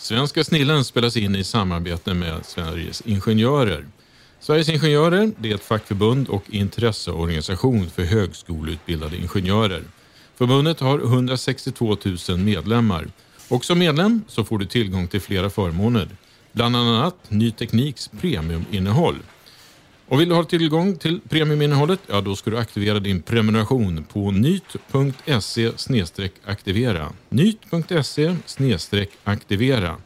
Svenska snillen spelas in i samarbete med Sveriges Ingenjörer. Sveriges Ingenjörer det är ett fackförbund och intresseorganisation för högskoleutbildade ingenjörer. Förbundet har 162 000 medlemmar och som medlem så får du tillgång till flera förmåner. Bland annat Ny Tekniks premiuminnehåll. Och vill du ha tillgång till premiuminnehållet, ja då ska du aktivera din prenumeration på nyt.se aktivera. nyt.se aktivera.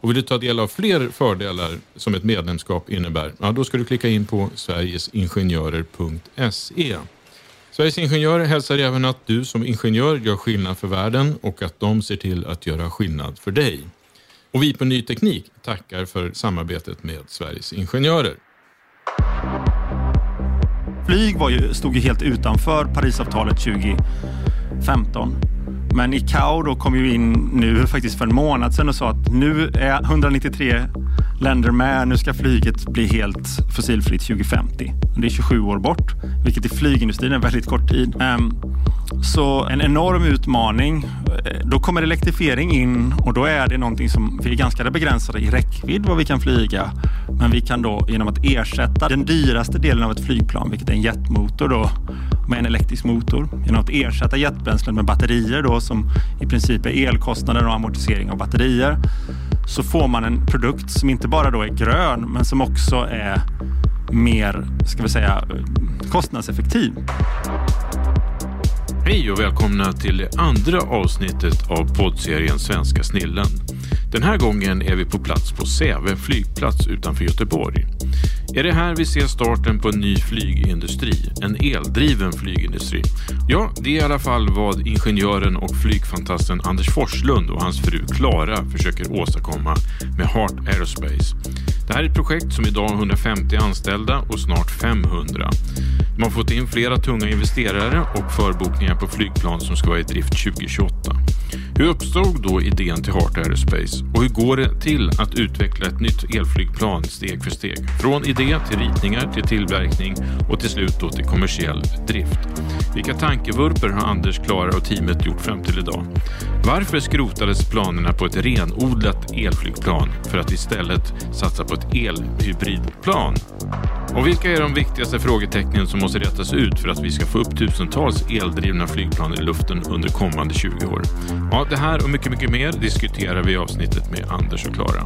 Och vill du ta del av fler fördelar som ett medlemskap innebär, ja då ska du klicka in på sverigesingenjörer.se. Sveriges Ingenjörer hälsar även att du som ingenjör gör skillnad för världen och att de ser till att göra skillnad för dig. Och vi på Ny Teknik tackar för samarbetet med Sveriges Ingenjörer. Flyg var ju, stod ju helt utanför Parisavtalet 2015. Men ICAO då kom ju in nu faktiskt för en månad sedan och sa att nu är 193 länder med. Nu ska flyget bli helt fossilfritt 2050. Det är 27 år bort, vilket i flygindustrin är väldigt kort tid. Ehm, så en enorm utmaning. Eh, då kommer elektrifiering in och då är det någonting som vi är ganska begränsade i räckvidd vad vi kan flyga. Men vi kan då genom att ersätta den dyraste delen av ett flygplan, vilket är en jetmotor då, med en elektrisk motor. Genom att ersätta jetbränslen med batterier då som i princip är elkostnader och amortisering av batterier så får man en produkt som inte bara då är grön men som också är mer, ska vi säga, kostnadseffektiv. Hej och välkomna till det andra avsnittet av poddserien Svenska snillen. Den här gången är vi på plats på Säve flygplats utanför Göteborg. Är det här vi ser starten på en ny flygindustri? En eldriven flygindustri? Ja, det är i alla fall vad ingenjören och flygfantasten Anders Forslund och hans fru Klara försöker åstadkomma med Heart Aerospace. Det här är ett projekt som idag har 150 anställda och snart 500. De har fått in flera tunga investerare och förbokningar på flygplan som ska vara i drift 2028. Hur uppstod då idén till Heart Aerospace och hur går det till att utveckla ett nytt elflygplan steg för steg? Från idé till ritningar till tillverkning och till slut då till kommersiell drift. Vilka tankevurper har Anders, Klara och teamet gjort fram till idag? Varför skrotades planerna på ett renodlat elflygplan för att istället satsa på ett elhybridplan? Och vilka är de viktigaste frågetecknen som måste rätas ut för att vi ska få upp tusentals eldrivna flygplan i luften under kommande 20 år? Ja, det här och mycket, mycket mer diskuterar vi i avsnittet med Anders och Klara.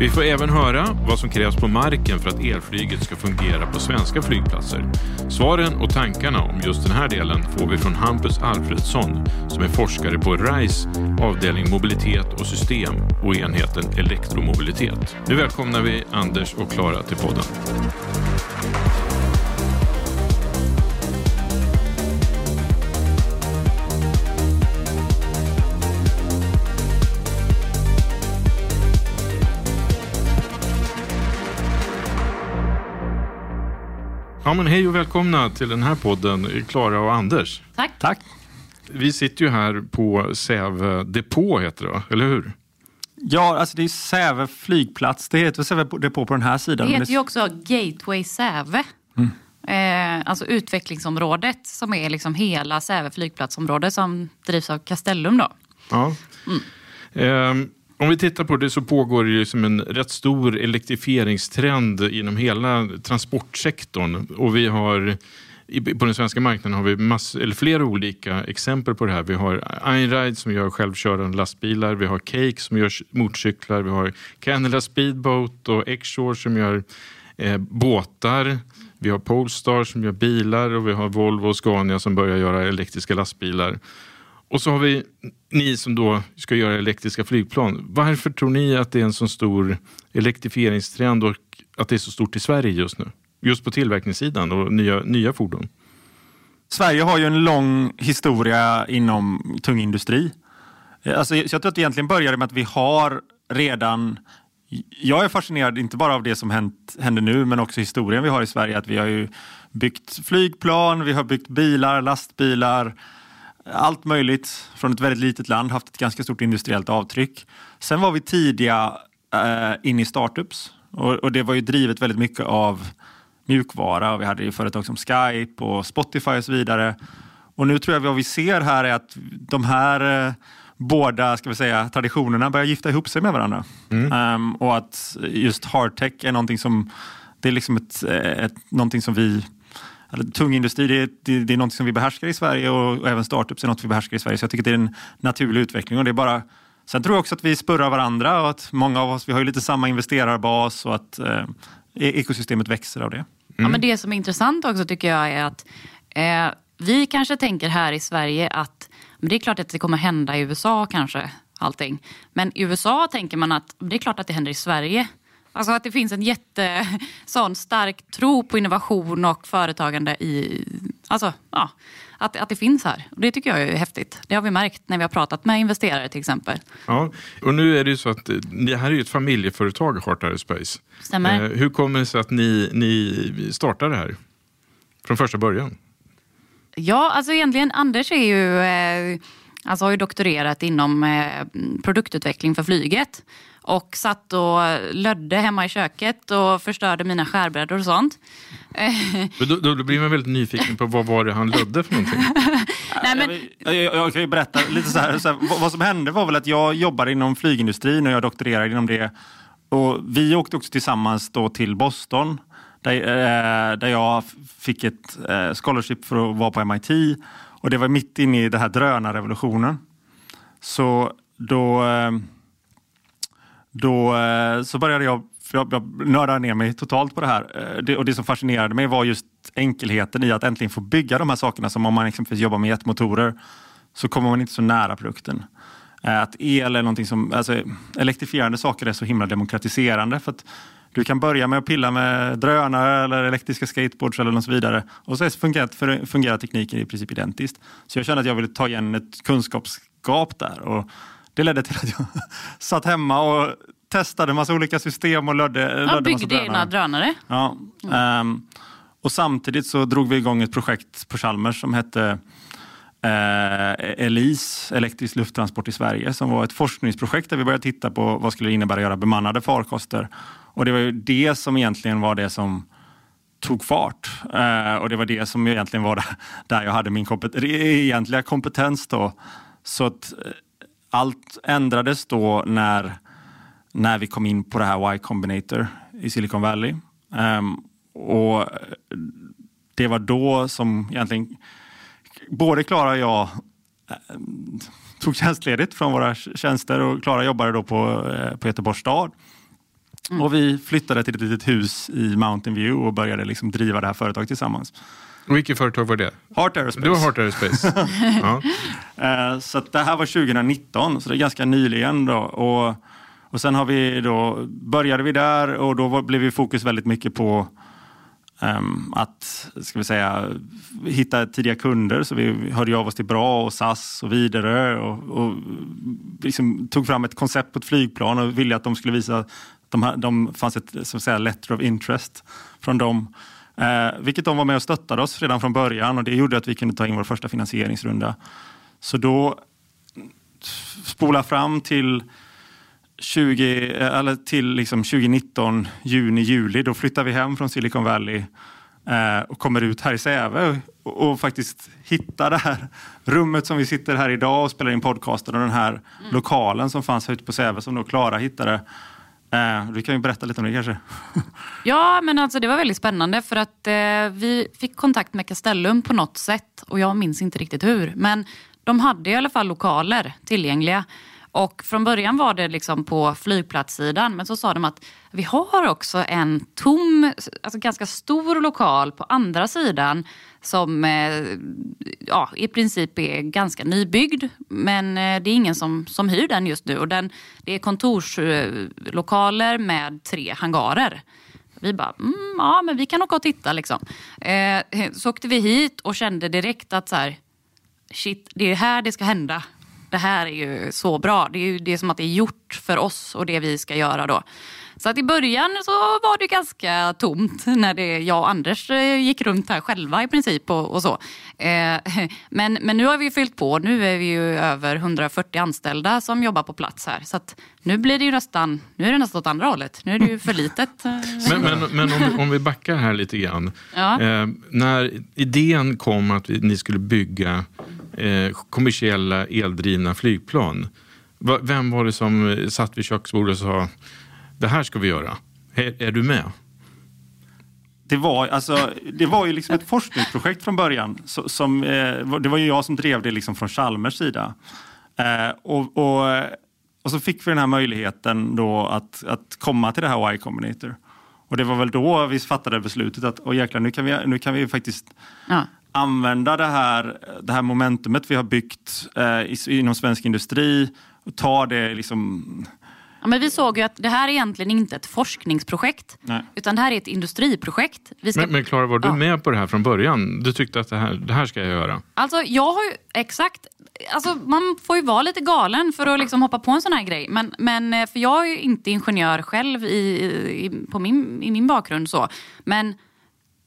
Vi får även höra vad som krävs på marken för att elflyget ska fungera på svenska flygplatser. Svaren och tankarna om just den här delen får vi från Hampus Alfredsson som är forskare på RISE avdelning mobilitet och system och enheten elektromobilitet. Nu välkomnar vi Anders och Klara till podden. Ja, men hej och välkomna till den här podden, Klara och Anders. Tack. Tack. Vi sitter ju här på Säve depå, heter det eller hur? Ja, alltså det är Säve flygplats. Det heter Säve depå på den här sidan. Det heter ju också Gateway Säve. Mm. Eh, alltså utvecklingsområdet som är liksom hela Säve flygplatsområde som drivs av Castellum. Då. Ja. Mm. Eh, om vi tittar på det så pågår det liksom en rätt stor elektrifieringstrend inom hela transportsektorn. Och vi har på den svenska marknaden har vi mass, eller flera olika exempel på det här. Vi har Einride som gör självkörande lastbilar, vi har Cake som gör motorcyklar, vi har Canada Speedboat och Xshore som gör eh, båtar. Vi har Polestar som gör bilar och vi har Volvo och Scania som börjar göra elektriska lastbilar. Och så har vi ni som då ska göra elektriska flygplan. Varför tror ni att det är en så stor elektrifieringstrend och att det är så stort i Sverige just nu? Just på tillverkningssidan och nya, nya fordon. Sverige har ju en lång historia inom tung industri. Alltså, jag tror att det egentligen började med att vi har redan jag är fascinerad inte bara av det som hänt, händer nu men också historien vi har i Sverige. Att vi har ju byggt flygplan, vi har byggt bilar, lastbilar, allt möjligt från ett väldigt litet land, haft ett ganska stort industriellt avtryck. Sen var vi tidiga eh, in i startups och, och, det var ju drivet väldigt mycket av mjukvara. Vi hade ju företag som Skype och Spotify och så vidare. Och nu tror jag vad vi ser här är att de här eh, båda ska vi säga, traditionerna börjar gifta ihop sig med varandra. Mm. Um, och att just hardtech är någonting som, det är liksom ett, ett, någonting som vi eller tung industri, det är, det, det är något som vi behärskar i Sverige och, och även startups är något vi behärskar i Sverige. Så jag tycker det är en naturlig utveckling. Och det är bara, sen tror jag också att vi spurrar varandra och att många av oss, vi har ju lite samma investerarbas och att eh, ekosystemet växer av det. Ja, men det som är intressant också tycker jag är att eh, vi kanske tänker här i Sverige att men det är klart att det kommer hända i USA kanske, allting. Men i USA tänker man att det är klart att det händer i Sverige. Alltså att det finns en jätte sån stark tro på innovation och företagande i... Alltså, ja, att, att det finns här. Och det tycker jag är häftigt. Det har vi märkt när vi har pratat med investerare till exempel. Ja, och nu är det ju så att eh, det här är ju ett familjeföretag, Heart Aerospace. Stämmer. Eh, hur kommer det sig att ni, ni startade det här från första början? Ja, alltså egentligen Anders är ju, eh, alltså har ju doktorerat inom eh, produktutveckling för flyget. Och satt och lödde hemma i köket och förstörde mina skärbrädor och sånt. Då, då, blir man väldigt nyfiken på vad var det han lödde för någonting? Nej, men, Jag, jag, jag kan ju berätta lite så här, så här vad, vad som hände var väl att jag jobbade inom flygindustrin och jag doktorerade inom det. Och vi åkte också tillsammans då till Boston där, eh, där jag fick ett eh, scholarship för att vara på MIT. Och det var mitt inne i den här drönarrevolutionen. Så då, eh, då eh, så började jag, för jag, jag nördade ner mig totalt på det här. Eh, det, och det som fascinerade mig var just enkelheten i att äntligen få bygga de här sakerna som om man exempelvis jobbar med jetmotorer så kommer man inte så nära produkten. Att el är någonting som, alltså elektrifierande saker är så himla demokratiserande för att du kan börja med att pilla med drönare eller elektriska skateboards eller något så vidare och så fungerar, fungerar tekniken i princip identiskt. Så jag kände att jag ville ta igen ett kunskapsgap där och det ledde till att jag satt hemma och testade massa olika system och lödde, ja, lödde massa byggde egna drönare. Ja, ehm, och samtidigt så drog vi igång ett projekt på Chalmers som hette eh, ELIS, elektrisk lufttransport i Sverige, som var ett forskningsprojekt där vi började titta på vad skulle det innebära att göra bemannade farkoster. Och det var ju det som egentligen var det som tog fart. Eh, och det var det som egentligen var där jag hade min kompet egentliga kompetens. Då. Så att eh, allt ändrades då när, när vi kom in på det här Y Combinator i Silicon Valley. Um, och eh, det var då som egentligen både Klara och jag eh, tog tjänstledigt från våra tjänster och Klara jobbade då på, eh, på Göteborgs stad. Mm. Och vi flyttade till ett litet hus i Mountain View och började liksom driva det här företaget tillsammans. Och vilket företag var det? Heart Aerospace. Det var Heart Aerospace. ja. Eh, så det här var 2019, så det är ganska nyligen. Då. Och, och sen har vi då, började vi där och då blev vi fokus väldigt mycket på um, att ska vi säga, hitta tidiga kunder. Så vi hörde av oss till Bra och SAS och vidare och, och liksom tog fram ett koncept på ett flygplan och ville att de skulle visa de, de fanns ett så att säga, letter of interest från dem. Eh, vilket de var med och stöttade oss redan från början och det gjorde att vi kunde ta in vår första finansieringsrunda. Så då spola fram till 20, eller till liksom 2019, juni, juli. Då flyttar vi hem från Silicon Valley eh, och kommer ut här i Säve och, och, faktiskt hittar det här rummet som vi sitter här idag och spelar in podcasten och den här mm. lokalen som fanns ute på Säve som då Klara hittade. Eh, du kan ju berätta lite om det kanske. ja, men alltså det var väldigt spännande för att eh, vi fick kontakt med Castellum på något sätt och jag minns inte riktigt hur. Men de hade i alla fall lokaler tillgängliga. Och från början var det liksom på flygplatssidan men så sa de att vi har också en tom, alltså ganska stor lokal på andra sidan som eh, ja, i princip är ganska nybyggd. Men eh, det är ingen som, som hyr den just nu. Och den, det är kontorslokaler med tre hangarer. Vi bara, mm, ja men vi kan åka och titta liksom. Eh, så åkte vi hit och kände direkt att så här, shit, det är här det ska hända det här är ju så bra. Det är ju det är som att det är gjort för oss och det vi ska göra då. Så att i början så var det ganska tomt när det, jag och Anders eh, gick runt här själva i princip och, och så. Eh, men, men nu har vi fyllt på. Nu är vi ju över 140 anställda som jobbar på plats här. Så att nu blir det ju nästan, nu är det nästan åt andra hållet. Nu är det ju för litet. men, men, men om, vi, om vi backar här lite grann. Ja. Eh, när idén kom att vi, ni skulle bygga eh, kommersiella eldrivna flygplan. Va, vem var det som satt vid köksbordet och sa det här ska vi göra? Är, är du med? Det var, alltså, det var ju liksom ett forskningsprojekt från början. Som, eh, det var ju jag som drev det liksom från Chalmers sida. Eh, och, och, och, så fick vi den här möjligheten då att, att komma till det här Y Combinator. Och det var väl då vi fattade beslutet att jäklar, nu, kan vi, nu kan vi faktiskt ja. Använda det här, det här momentumet vi har byggt eh, inom svensk industri och ta det liksom Ja, men vi såg ju att det här är egentligen inte ett forskningsprojekt Nej. utan det här är ett industriprojekt. Vi ska... Men, men Klara, var du ja. med på det här från början? Du tyckte att det här, det här ska jag göra? Alltså jag har ju, exakt. Alltså, man får ju vara lite galen för att liksom hoppa på en sån här grej. Men, men, eh, för jag är ju inte ingenjör själv i, i, på min, i min bakgrund. så. Men,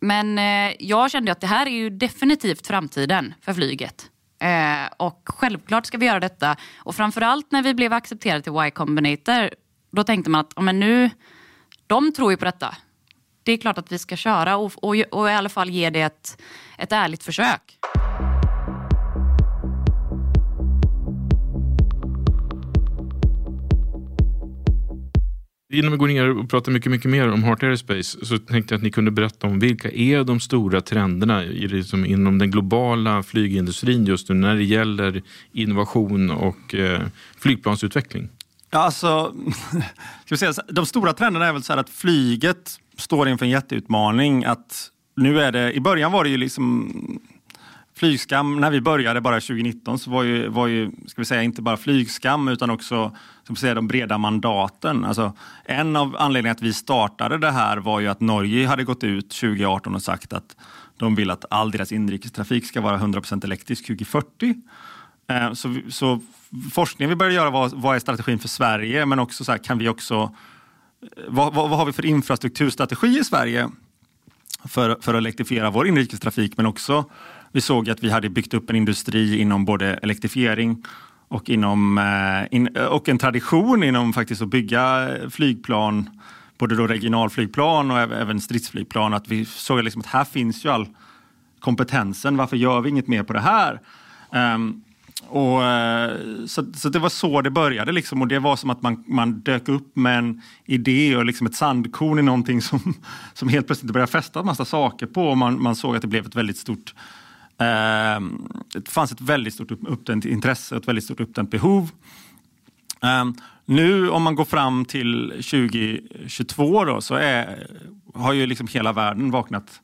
men eh, jag kände att det här är ju definitivt framtiden för flyget. Eh, och självklart ska vi göra detta. Och framförallt när vi blev accepterade till Y Combinator, då tänkte man att men nu, de tror ju på detta. Det är klart att vi ska köra och, och, och i alla fall ge det ett, ett ärligt försök. Innan vi går ner och pratar mycket, mycket mer om Heart Aerospace så tänkte jag att ni kunde berätta om vilka är de stora trenderna i liksom inom den globala flygindustrin just nu när det gäller innovation och eh, flygplansutveckling? Ja, alltså, ska vi säga, de stora trenderna är väl så att flyget står inför en jätteutmaning. Att nu är det, I början var det ju liksom flygskam, när vi började bara 2019 så var ju, var ju ska vi säga, inte bara flygskam utan också ska vi säga, de breda mandaten. Alltså, en av anledningarna att vi startade det här var ju att Norge hade gått ut 2018 och sagt att de vill att all deras inrikestrafik ska vara 100% elektrisk 2040. Eh, så, så forskningen vi började göra var vad är strategin för Sverige men också så här, kan vi också eh, vad, vad, vad har vi för infrastrukturstrategi i Sverige för, för att elektrifiera vår inrikestrafik men också vi såg att vi hade byggt upp en industri inom både elektrifiering och, inom, eh, in, eh, och en tradition inom faktiskt att bygga flygplan, både då regionalflygplan och även stridsflygplan. Att vi såg liksom att här finns ju all kompetensen, varför gör vi inget mer på det här? Um, och, eh, så, så, det var så det började liksom och det var som att man, man dök upp med en idé och liksom ett sandkorn i någonting som, som helt plötsligt började fästa en massa saker på och man, man såg att det blev ett väldigt stort Ehm, det fanns ett väldigt stort uppdämt intresse och ett väldigt stort uppdämt behov. Ehm, nu om man går fram till 2022 då, så är, har ju liksom hela världen vaknat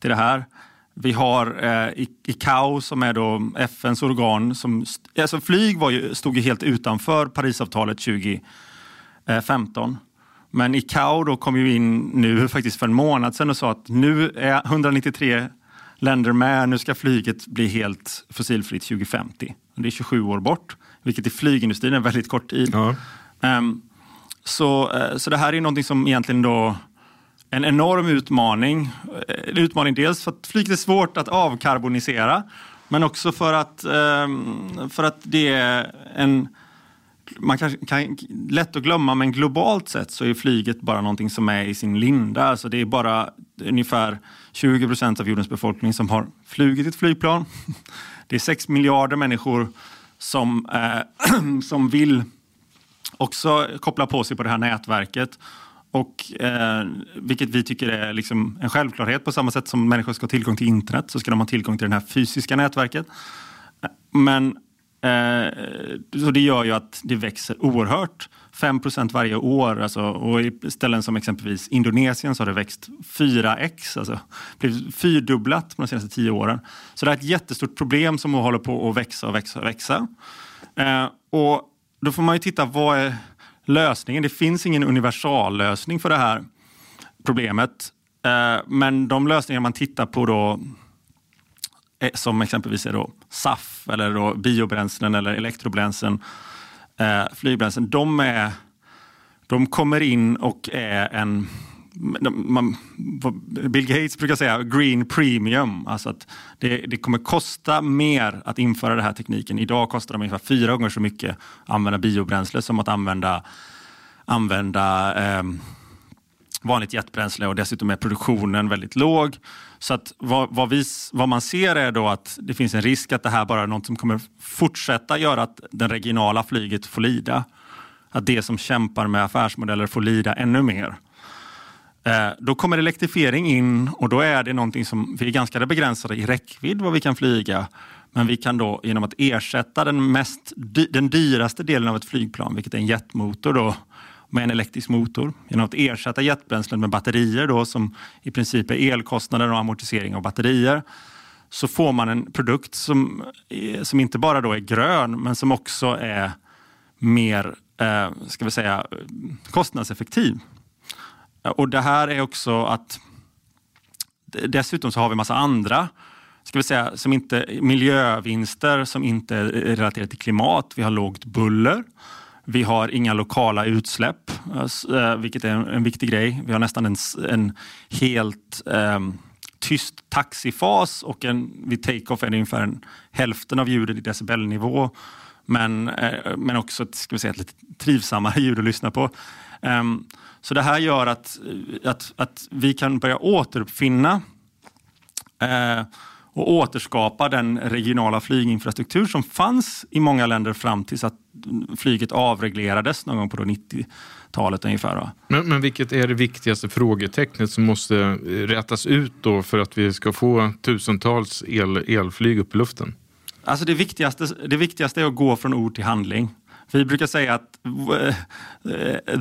till det här. Vi har eh, ICAO som är då FNs organ. Som, alltså flyg var ju, stod ju helt utanför Parisavtalet 2015. Men ICAO då kom ju in nu faktiskt för en månad sedan och sa att nu är 193 länder med. Nu ska flyget bli helt fossilfritt 2050. Det är 27 år bort, vilket i flygindustrin är väldigt kort tid. Ja. Um, så, uh, så det här är någonting som egentligen då en enorm utmaning. En utmaning dels för att flyget är svårt att avkarbonisera men också för att, um, för att det är en man kan, kan lätt att glömma, men globalt sett så är flyget bara någonting som är i sin linda. Alltså det är bara ungefär 20 procent av jordens befolkning som har flugit ett flygplan. Det är 6 miljarder människor som, eh, som vill också koppla på sig på det här nätverket. Och, eh, vilket vi tycker är liksom en självklarhet. På samma sätt som människor ska ha tillgång till internet så ska de ha tillgång till det här fysiska nätverket. Eh, men Eh, så det gör ju att det växer oerhört. 5% varje år. Alltså, och i ställen som exempelvis Indonesien så har det växt 4x. Alltså blivit fyrdubblat de senaste tio åren. Så det är ett jättestort problem som håller på att växa och växa och växa. Eh, och då får man ju titta, vad är lösningen? Det finns ingen universallösning för det här problemet. Eh, men de lösningar man tittar på då Eh, som exempelvis är då SAF eller då biobränslen eller elektrobränslen, eh, flygbränslen, de, är, de kommer in och är en man, Bill Gates brukar säga green premium. Alltså att det, det, kommer kosta mer att införa den här tekniken. Idag kostar det ungefär fyra gånger så mycket att använda biobränsle som att använda, använda eh, vanligt jetbränsle och dessutom är produktionen väldigt låg. Så att vad, vad, vi, vad, man ser är då att det finns en risk att det här bara är något som kommer fortsätta göra att det regionala flyget får lida. Att det som kämpar med affärsmodeller får lida ännu mer. Eh, då kommer elektrifiering in och då är det någonting som vi är ganska begränsade i räckvidd vad vi kan flyga. Men vi kan då genom att ersätta den, mest, den dyraste delen av ett flygplan, vilket är en jetmotor, då, med en elektrisk motor. Genom att ersätta jetbränslen med batterier då, som i princip är elkostnader och amortisering av batterier så får man en produkt som, eh, som inte bara då är grön men som också är mer eh, ska vi säga, kostnadseffektiv. Eh, och det här är också att dessutom så har vi massa andra ska vi säga, som inte, miljövinster som inte är relaterade till klimat. Vi har lågt buller. Vi har inga lokala utsläpp, eh, eh, vilket är en, viktig grej. Vi har nästan en, en helt um, tyst taxifas och en, vid take-off är det ungefär en, hälften av ljudet i decibelnivå. Men, uh, men också ska vi säga, ett lite trivsammare ljud att lyssna på. Um, så det här gör att, att, att vi kan börja återuppfinna uh, och återskapa den regionala flyginfrastruktur som fanns i många länder fram tills att flyget avreglerades någon gång på 90-talet ungefär. Men, men vilket är det viktigaste frågetecknet som måste rätas ut då för att vi ska få tusentals el, elflyg upp i luften? Alltså det, viktigaste, det viktigaste är att gå från ord till handling. Vi brukar säga att uh,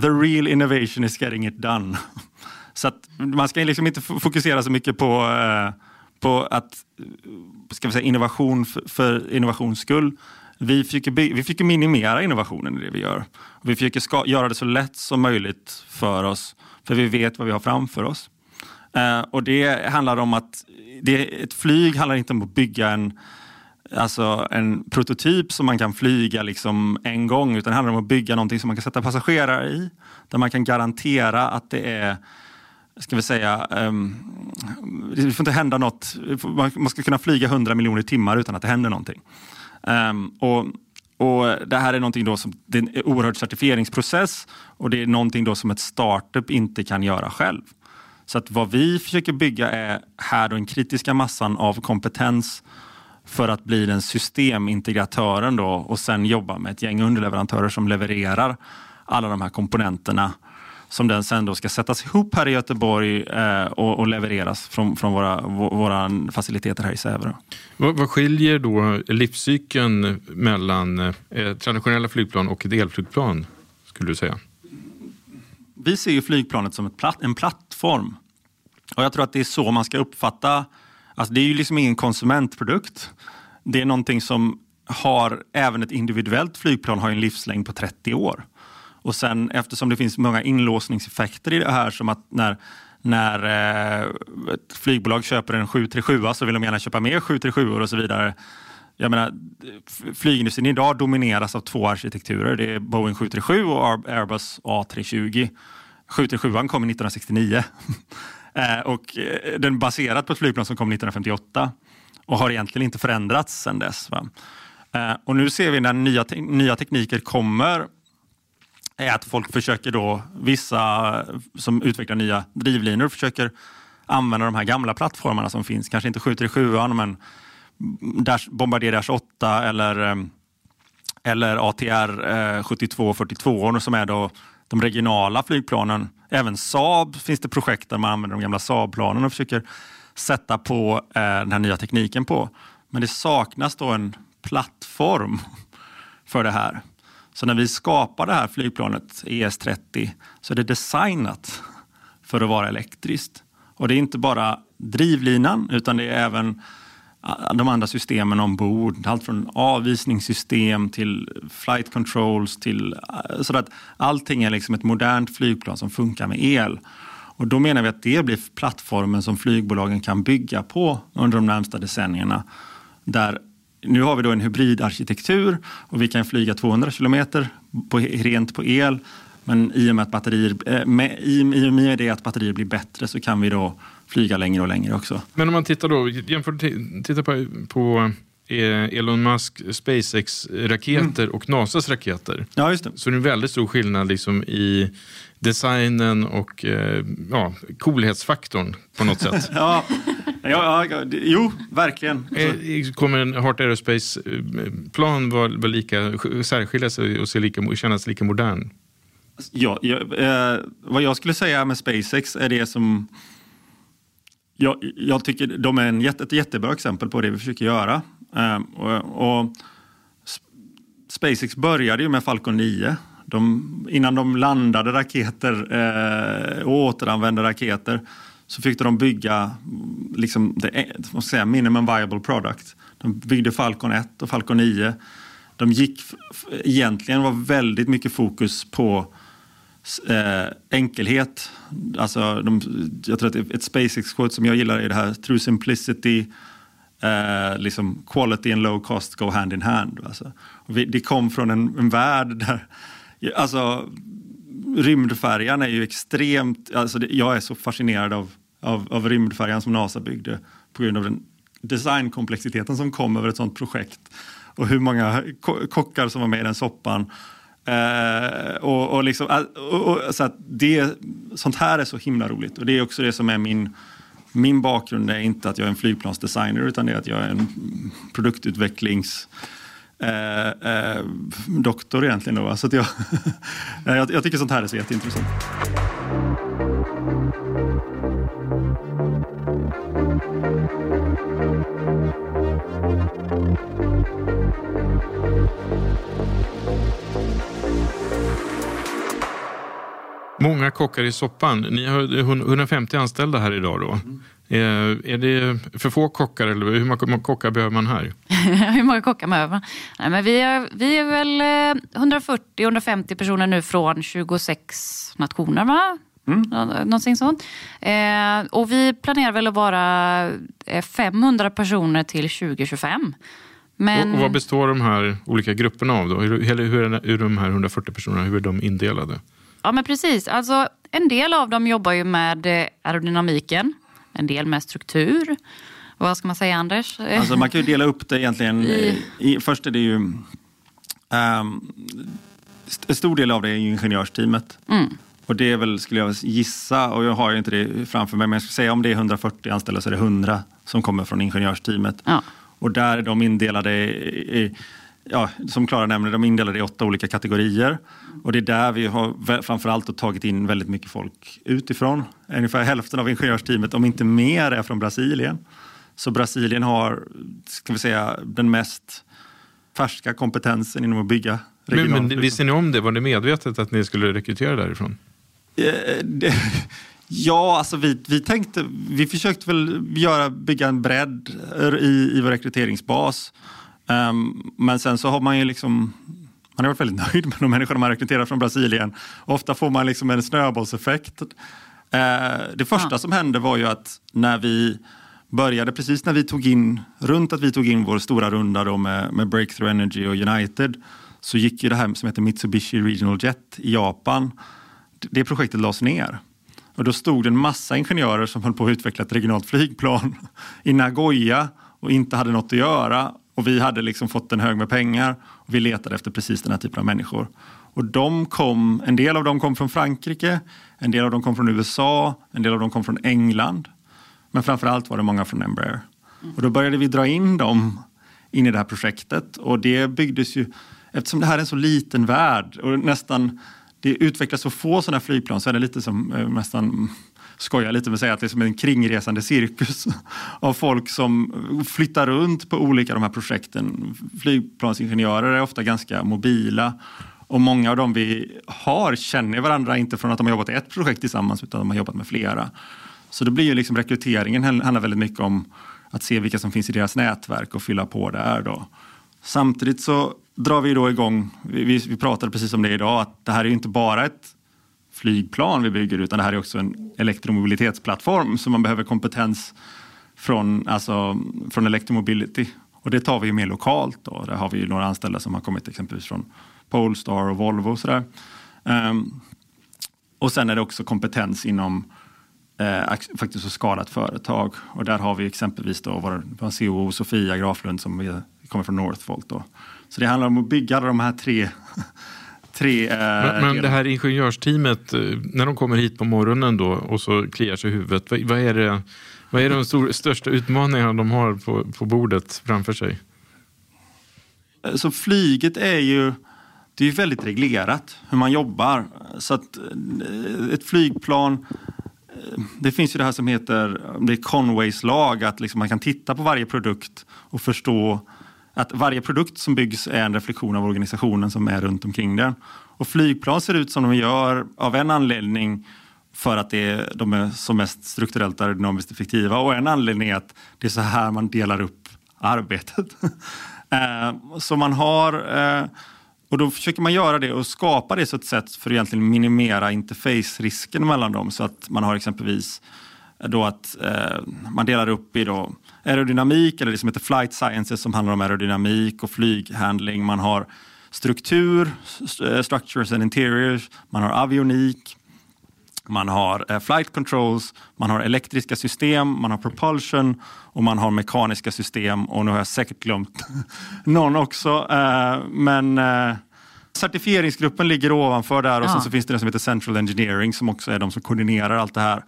the real innovation is getting it done. Så att man ska liksom inte fokusera så mycket på uh, på att ska vi säga, innovation för, för innovations skull. Vi försöker, vi försöker minimera innovationen i det vi gör. Vi försöker ska, göra det så lätt som möjligt för oss, för vi vet vad vi har framför oss. Eh, och det handlar om att det, ett flyg handlar inte om att bygga en, alltså en prototyp som man kan flyga liksom en gång, utan det handlar om att bygga någonting som man kan sätta passagerare i, där man kan garantera att det är ska vi säga, um, det får inte hända något. Man ska kunna flyga 100 miljoner timmar utan att det händer någonting. Um, och, och Det här är någonting då som, det är en oerhörd certifieringsprocess och det är någonting då som ett startup inte kan göra själv. Så att vad vi försöker bygga är här då den kritiska massan av kompetens för att bli den systemintegratören då och sen jobba med ett gäng underleverantörer som levererar alla de här komponenterna som den sen då ska sättas ihop här i Göteborg eh, och, och, levereras från, från våra, våra faciliteter här i Säve. Vad, vad skiljer då livscykeln mellan eh, traditionella flygplan och ett elflygplan, skulle du säga? Vi ser ju flygplanet som platt, en plattform. Och jag tror att det är så man ska uppfatta, alltså det är ju liksom ingen konsumentprodukt. Det är någonting som har, även ett individuellt flygplan har en livslängd på 30 år. Och sen eftersom det finns många inlåsningseffekter i det här som att när när eh, ett flygbolag köper en 737 så vill de gärna köpa mer 737 och så vidare. Jag menar, flygindustrin idag domineras av två arkitekturer. Det är Boeing 737 och Airbus A320. 737 kom 1969 eh, och eh, den är baserad på ett flygplan som kom 1958 och har egentligen inte förändrats sedan dess. Va? Och nu ser vi när nya, te nya tekniker kommer är att folk försöker då, vissa som utvecklar nya drivlinor försöker använda de här gamla plattformarna som finns. Kanske inte 737 men Dash, Bombardier Dash 8 eller, eh, eller ATR 72 eh, och 42 som är då de regionala flygplanen. Även Saab finns det projekt där man använder de gamla Saab-planen och försöker sätta på eh, den här nya tekniken på. Men det saknas då en plattform för det här. Så när vi skapar det här flygplanet ES30 så är det designat för att vara elektriskt. Och det är inte bara drivlinan utan det är även de andra systemen ombord. Allt från avvisningssystem till flight controls till eh, så att allting är liksom ett modernt flygplan som funkar med el. Och då menar vi att det blir plattformen som flygbolagen kan bygga på under de närmsta decennierna. Där nu har vi då en hybridarkitektur och vi kan flyga 200 kilometer på, rent på el. Men i och med, att batterier, eh, med, i, i med det att batterier blir bättre så kan vi då flyga längre och längre också. Men om man tittar då, jämför, tittar på, på är Elon Musk SpaceX-raketer och NASAs raketer. Ja, just det. Så det är en väldigt stor skillnad liksom i designen och eh, ja, coolhetsfaktorn på något sätt. Ja, ja, ja, jo, verkligen. Eh, Kommer en Heart Aerospace-plan vara vara lika, särskilja sig och se lika, kännas lika modern? Ja, ja, eh, vad jag skulle säga med SpaceX är det som... Jag, jag tycker de är en jätte, ett jättebra exempel på det vi försöker göra. Eh, och, och SpaceX började ju med Falcon 9. De, innan de landade raketer eh, och återanvände raketer så fick de bygga liksom, det, eh, måste säga, minimum viable product. De byggde Falcon 1 och Falcon 9. De gick egentligen var väldigt mycket fokus på eh, enkelhet. Alltså, de, jag tror att ett SpaceX-quote som jag gillar är det här “True simplicity, eh, liksom quality and low cost go hand in hand. Alltså. Vi, det kom från en, en värld där, alltså rymdfärjan är ju extremt, alltså det, jag är så fascinerad av, av, av rymdfärjan som NASA byggde på grund av den designkomplexiteten som kom över ett sånt projekt och hur många kockar som var med i den soppan. Eh, och, och liksom, och, och, så att det, sånt här är så himla roligt och det är också det som är min min bakgrund är inte att jag är en flygplansdesigner utan det är att jag är en produktutvecklings eh, eh, doktor egentligen. Då, va? så jag, jag, jag tycker sånt här är så jätteintressant. Många kockar i soppan. Ni har 150 anställda här idag då. Är, är det för få kockar eller hur många kockar behöver man här? Hur många kockar behöver man? Nej, men vi, är, vi är väl eh, 140-150 personer nu från 26 nationer, va? Nå- Någonting sånt. Eh, och vi planerar väl att vara eh, 500 personer till 2025. Men, Och, och vad består de här olika grupperna av då? Hur, hur är, hur är de här 140 personerna, hur är de indelade? Ja, men precis. Alltså, en del av dem jobbar ju med eh, aerodynamiken, en del med struktur. Vad ska man säga, Anders? Alltså man kan ju dela upp det egentligen. I- I, först är det ju... st- en stor del av det är ju ingenjörsteamet. Och det är väl, skulle jag gissa, och jag har ju inte det framför mig, men jag skulle säga om det är 140 anställda så är det 100 som kommer från ingenjörsteamet. Ja. Och där är de indelade i, i ja, som Klara nämnde, de är indelade i åtta olika kategorier. Och det är där vi har framförallt tagit in väldigt mycket folk utifrån. Ungefär hälften av ingenjörsteamet, om inte mer, är från Brasilien. Så Brasilien har, ska vi säga, den mest färska kompetensen inom att bygga Men, regional men visste ni om det? Var det medvetet att ni skulle rekrytera därifrån? Eh, det, ja, alltså vi, vi tänkte, vi försökte väl göra, bygga en bredd i, i vår rekryteringsbas. Ehm, men sen så har man ju liksom, man har varit väldigt nöjd med de människor man rekryterar från Brasilien. Ofta får man liksom en snöbollseffekt. Eh, det första Ja. som hände var ju att när vi började, precis när vi tog in, runt att vi tog in vår stora runda då med, med Breakthrough Energy och United, så gick ju det här som heter Mitsubishi Regional Jet i Japan, det projektet lades ner. Och då stod det en massa ingenjörer som höll på att utveckla ett regionalt flygplan i Nagoya och inte hade något att göra. Och vi hade liksom fått en hög med pengar och vi letade efter precis den här typen av människor. Och de kom, en del av dem kom från Frankrike, en del av dem kom från USA, en del av dem kom från England. Men framförallt var det många från Embraer. Och då började vi dra in dem in i det här projektet och det byggdes ju, eftersom det här är en så liten värld och nästan det utvecklas så få sådana här flygplan så är det lite som eh, nästan skojar lite med att säga att det är som en kringresande cirkus av folk som flyttar runt på olika de här projekten. Flygplansingenjörer är ofta ganska mobila och många av dem vi har känner varandra inte från att de har jobbat i ett projekt tillsammans utan de har jobbat med flera. Så det blir ju liksom rekryteringen handlar väldigt mycket om att se vilka som finns i deras nätverk och fylla på där då. Samtidigt så drar vi då igång, vi, vi vi pratade precis om det idag, att det här är ju inte bara ett flygplan vi bygger utan det här är också en elektromobilitetsplattform så man behöver kompetens från, alltså, från Electromobility. Och det tar vi ju mer lokalt. Då. Där har vi ju några anställda som har kommit exempelvis från Polestar och Volvo. Och, sådär. Um, och sen är det också kompetens inom eh, faktiskt att skala ett företag. Och där har vi exempelvis då vår, vår CEO Sofia Graflund som vi, kommer från Northvolt. Då. Så det handlar om att bygga alla de här tre Tre, eh, men, men det här ingenjörsteamet, eh, när de kommer hit på morgonen då och så kliar sig i huvudet, vad, vad är det vad är de stor, största utmaningarna de har på, på bordet framför sig? Så flyget är ju det är väldigt reglerat hur man jobbar. Så att eh, ett flygplan eh, det finns ju det här som heter det är Conways lag, att liksom man kan titta på varje produkt och förstå att varje produkt som byggs är en reflektion av organisationen som är runt omkring den. Och flygplan ser ut som de gör av en anledning för att det är, de är som mest strukturellt aerodynamiskt effektiva och en anledning är att det är så här man delar upp arbetet. Eh, så man har eh, och då försöker man göra det och skapa det så ett sätt för att egentligen minimera interface-risken mellan dem så att man har exempelvis då att eh, man delar upp i då aerodynamik eller det som heter flight sciences som handlar om aerodynamik och flyghandling. Man har struktur, structures and interiors, man har avionik, man har eh, flight controls, man har elektriska system, man har propulsion och man har mekaniska system och nu har jag säkert glömt någon också. Eh, men eh, certifieringsgruppen ligger ovanför där och ja. sen så finns det det som heter Central Engineering som också är de som koordinerar allt det här.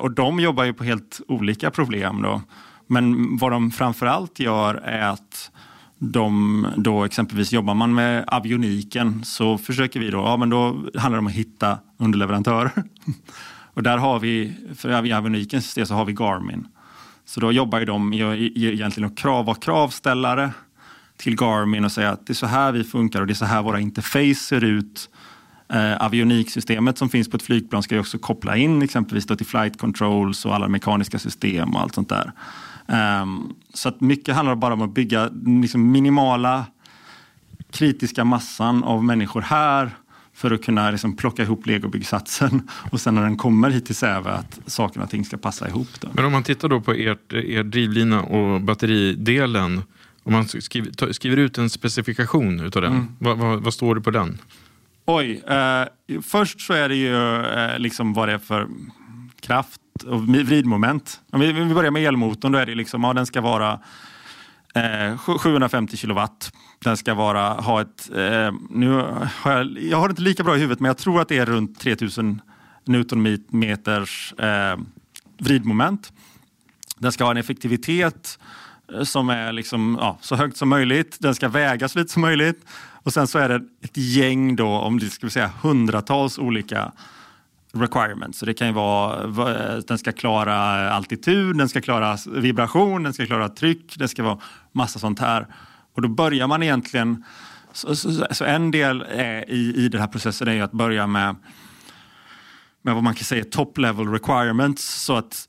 Och de jobbar ju på helt olika problem då. Men vad de framförallt gör är att de då exempelvis jobbar man med avioniken så försöker vi då, ja men då handlar det om att hitta underleverantörer. Och där har vi, för i avionikens system så har vi Garmin. Så då jobbar ju de egentligen och krav, vara kravställare till Garmin och säga att det är så här vi funkar och det är så här våra interface ser ut. Eh, avioniksystemet som finns på ett flygplan ska ju också koppla in exempelvis till flight controls och alla mekaniska system och allt sånt där. Um, så att mycket handlar bara om att bygga liksom minimala kritiska massan av människor här för att kunna liksom plocka ihop legobyggsatsen och sen när den kommer hit till Säve att saker och ting ska passa ihop. Då. Men om man tittar då på ert, er drivlina och batteridelen, om man skriver, skriver ut en specifikation utav den, mm. vad, vad, vad, står det på den? Oj, eh, först så är det ju eh, liksom vad det är för kraft och vridmoment. Om vi, vi börjar med elmotorn, då är det liksom, ja, den ska vara eh, 750 kilowatt. Den ska vara, ha ett, eh, nu har jag, jag har det inte lika bra i huvudet, men jag tror att det är runt 3000 newtonmeters eh, vridmoment. Den ska ha en effektivitet eh, som är liksom, ja, så högt som möjligt. Den ska väga så lite som möjligt. Och sen så är det ett gäng då, om det ska säga hundratals olika requirements. Så det kan ju vara den ska klara altitud, den ska klara vibration, den ska klara tryck, det ska vara massa sånt här. Och då börjar man egentligen, så, så, så en del i, i den här processen är ju att börja med, med vad man kan säga top level requirements. Så att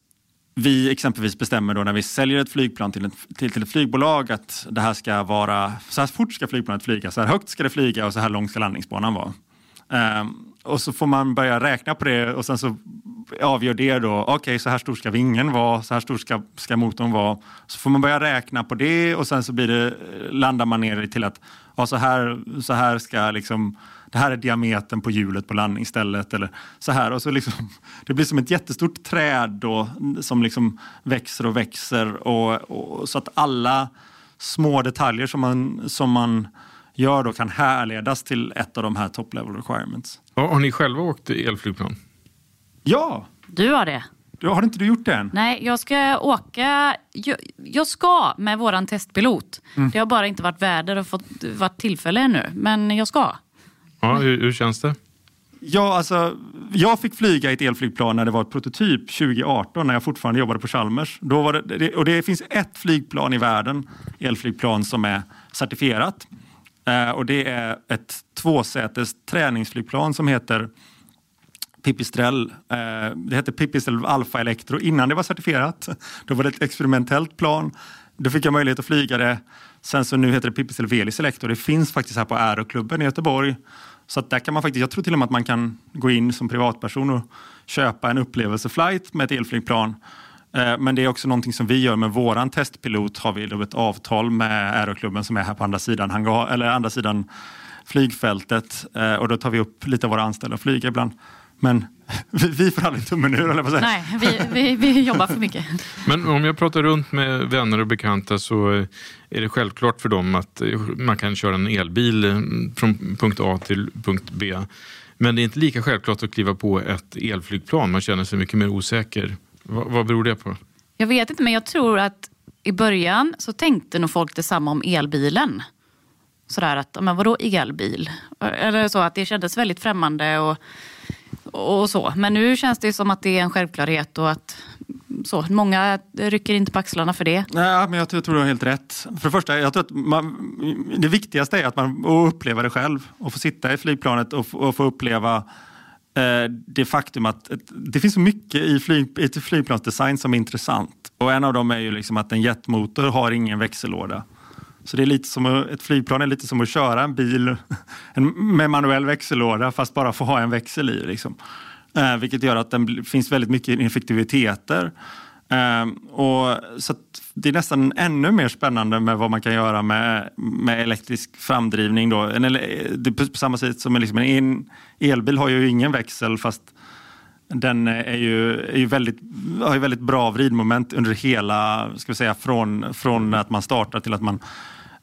vi exempelvis bestämmer då när vi säljer ett flygplan till, ett, till, till ett flygbolag att det här ska vara, så här fort ska flygplanet flyga, så här högt ska det flyga och så här lång ska landningsbanan vara. Um, och så får man börja räkna på det och sen så avgör det då, okej okay, så här stor ska vingen vara, så här stor ska, ska motorn vara. Så får man börja räkna på det och sen så blir det, landar man ner till att ja, så, här, så här ska liksom, det här är diametern på hjulet på landningsstället eller så här. Och så liksom, det blir som ett jättestort träd då, som liksom växer och växer och, och så att alla små detaljer som man, som man gör då kan härledas till ett av de här top level requirements. Har ni själva åkt elflygplan? Ja! Du har det. Du, har inte du gjort det än? Nej, jag ska åka. Jag, jag ska med våran testpilot. Mm. Det har bara inte varit väder och fått, varit tillfälle ännu. Men jag ska. Ja, hur, hur känns det? Ja, alltså, jag fick flyga i ett elflygplan när det var ett prototyp 2018 när jag fortfarande jobbade på Chalmers. Då var det, och det finns ett flygplan i världen, elflygplan, som är certifierat. Eh, och det är ett tvåsätes träningsflygplan som heter Pipistrel. Eh, det hette Pipistrel Alpha Electro innan det var certifierat. Då var det ett experimentellt plan. Då fick jag möjlighet att flyga det. Sen så nu heter det Pipistrel Velis Electro. Det finns faktiskt här på Aeroklubben i Göteborg. Så där kan man faktiskt, jag tror till och med att man kan gå in som privatperson och köpa en upplevelseflight med ett elflygplan men det är också någonting som vi gör med våran testpilot. Har vi ett avtal med Aeroklubben som är här på andra sidan, hangar, eller andra sidan flygfältet. Eh, och då tar vi upp lite av våra anställda och flyger ibland. Men vi får aldrig tummen ur, eller säga. Nej, vi, vi, vi jobbar för mycket. Men om jag pratar runt med vänner och bekanta så är det självklart för dem att man kan köra en elbil från punkt A till punkt B. Men det är inte lika självklart att kliva på ett elflygplan. Man känner sig mycket mer osäker. Vad, vad beror det på? Jag vet inte, men jag tror att i början så tänkte nog folk detsamma om elbilen. Sådär att, men vadå elbil? Eller så att det kändes väldigt främmande och, och så. Men nu känns det som att det är en självklarhet och att så, många rycker inte på axlarna för det. Nej, men jag tror, du har helt rätt. För det första, jag tror att man, det viktigaste är att man upplever det själv och få sitta i flygplanet och, och få uppleva Eh, det faktum att det finns så mycket i, flyg, i flygplansdesign som är intressant. Och en av dem är ju liksom att en jetmotor har ingen växellåda. Så det är lite som ett flygplan är lite som att köra en bil med manuell växellåda fast bara få ha en växel i. Liksom. Eh, vilket gör att det finns väldigt mycket ineffektiviteter. Eh, och, så det är nästan ännu mer spännande med vad man kan göra med, med elektrisk framdrivning. Då. En, det på samma sätt som liksom en elbil har ju ingen växel fast den är ju, är ju väldigt, har ju väldigt bra vridmoment under hela, ska vi säga, från, från att man startar till att man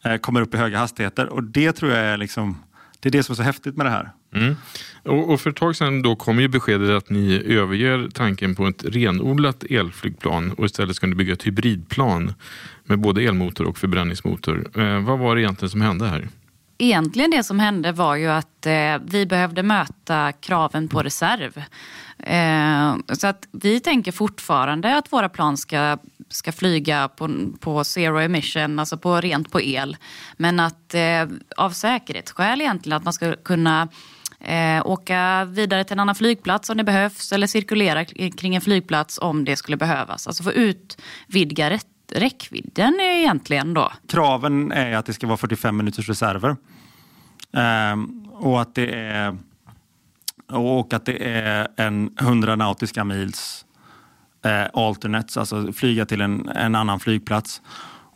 eh, kommer upp i höga hastigheter. Och det tror jag är liksom, det är det som är så häftigt med det här. Mm. Och, och, för ett tag sedan då kom ju beskedet att ni överger tanken på ett renodlat elflygplan och istället ska ni bygga ett hybridplan med både elmotor och förbränningsmotor. Eh, vad var det egentligen som hände här? Egentligen det som hände var ju att eh, vi behövde möta kraven på reserv. Eh, så att vi tänker fortfarande att våra plan ska, ska flyga på, på zero emission, alltså på rent på el. Men att eh, av säkerhetsskäl egentligen, att man ska kunna eh, åka vidare till en annan flygplats om det behövs eller cirkulera kring en flygplats om det skulle behövas. Alltså få utvidga rätt räckvidden egentligen då? Kraven är att det ska vara 45 minuters reserver. Eh, och att det är och att det är en 100 nautiska mils eh, alternates, alltså flyga till en, en annan flygplats.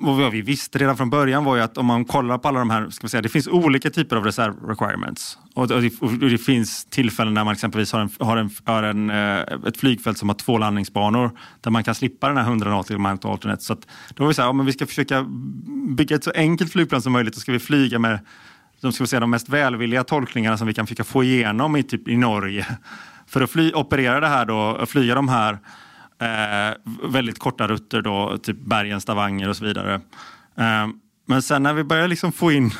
Och vad vi visste redan från början var ju att om man kollar på alla de här, ska vi säga, det finns olika typer av reserv requirements. Och det, och det finns tillfällen när man exempelvis har, en, har, en, har en, eh, ett flygfält som har två landningsbanor där man kan slippa den här 100 nautiska miles alternate. Så att, då var vi så här, ja, men vi ska försöka bygga ett så enkelt flygplan som möjligt och ska vi flyga med de, ska säga, de mest välvilliga tolkningarna som vi kan försöka få igenom i, typ, i Norge. För att fly, operera det här då, flyga de här eh, väldigt korta rutter, då, typ bergen, Stavanger och så vidare. Eh, men sen när vi började liksom få in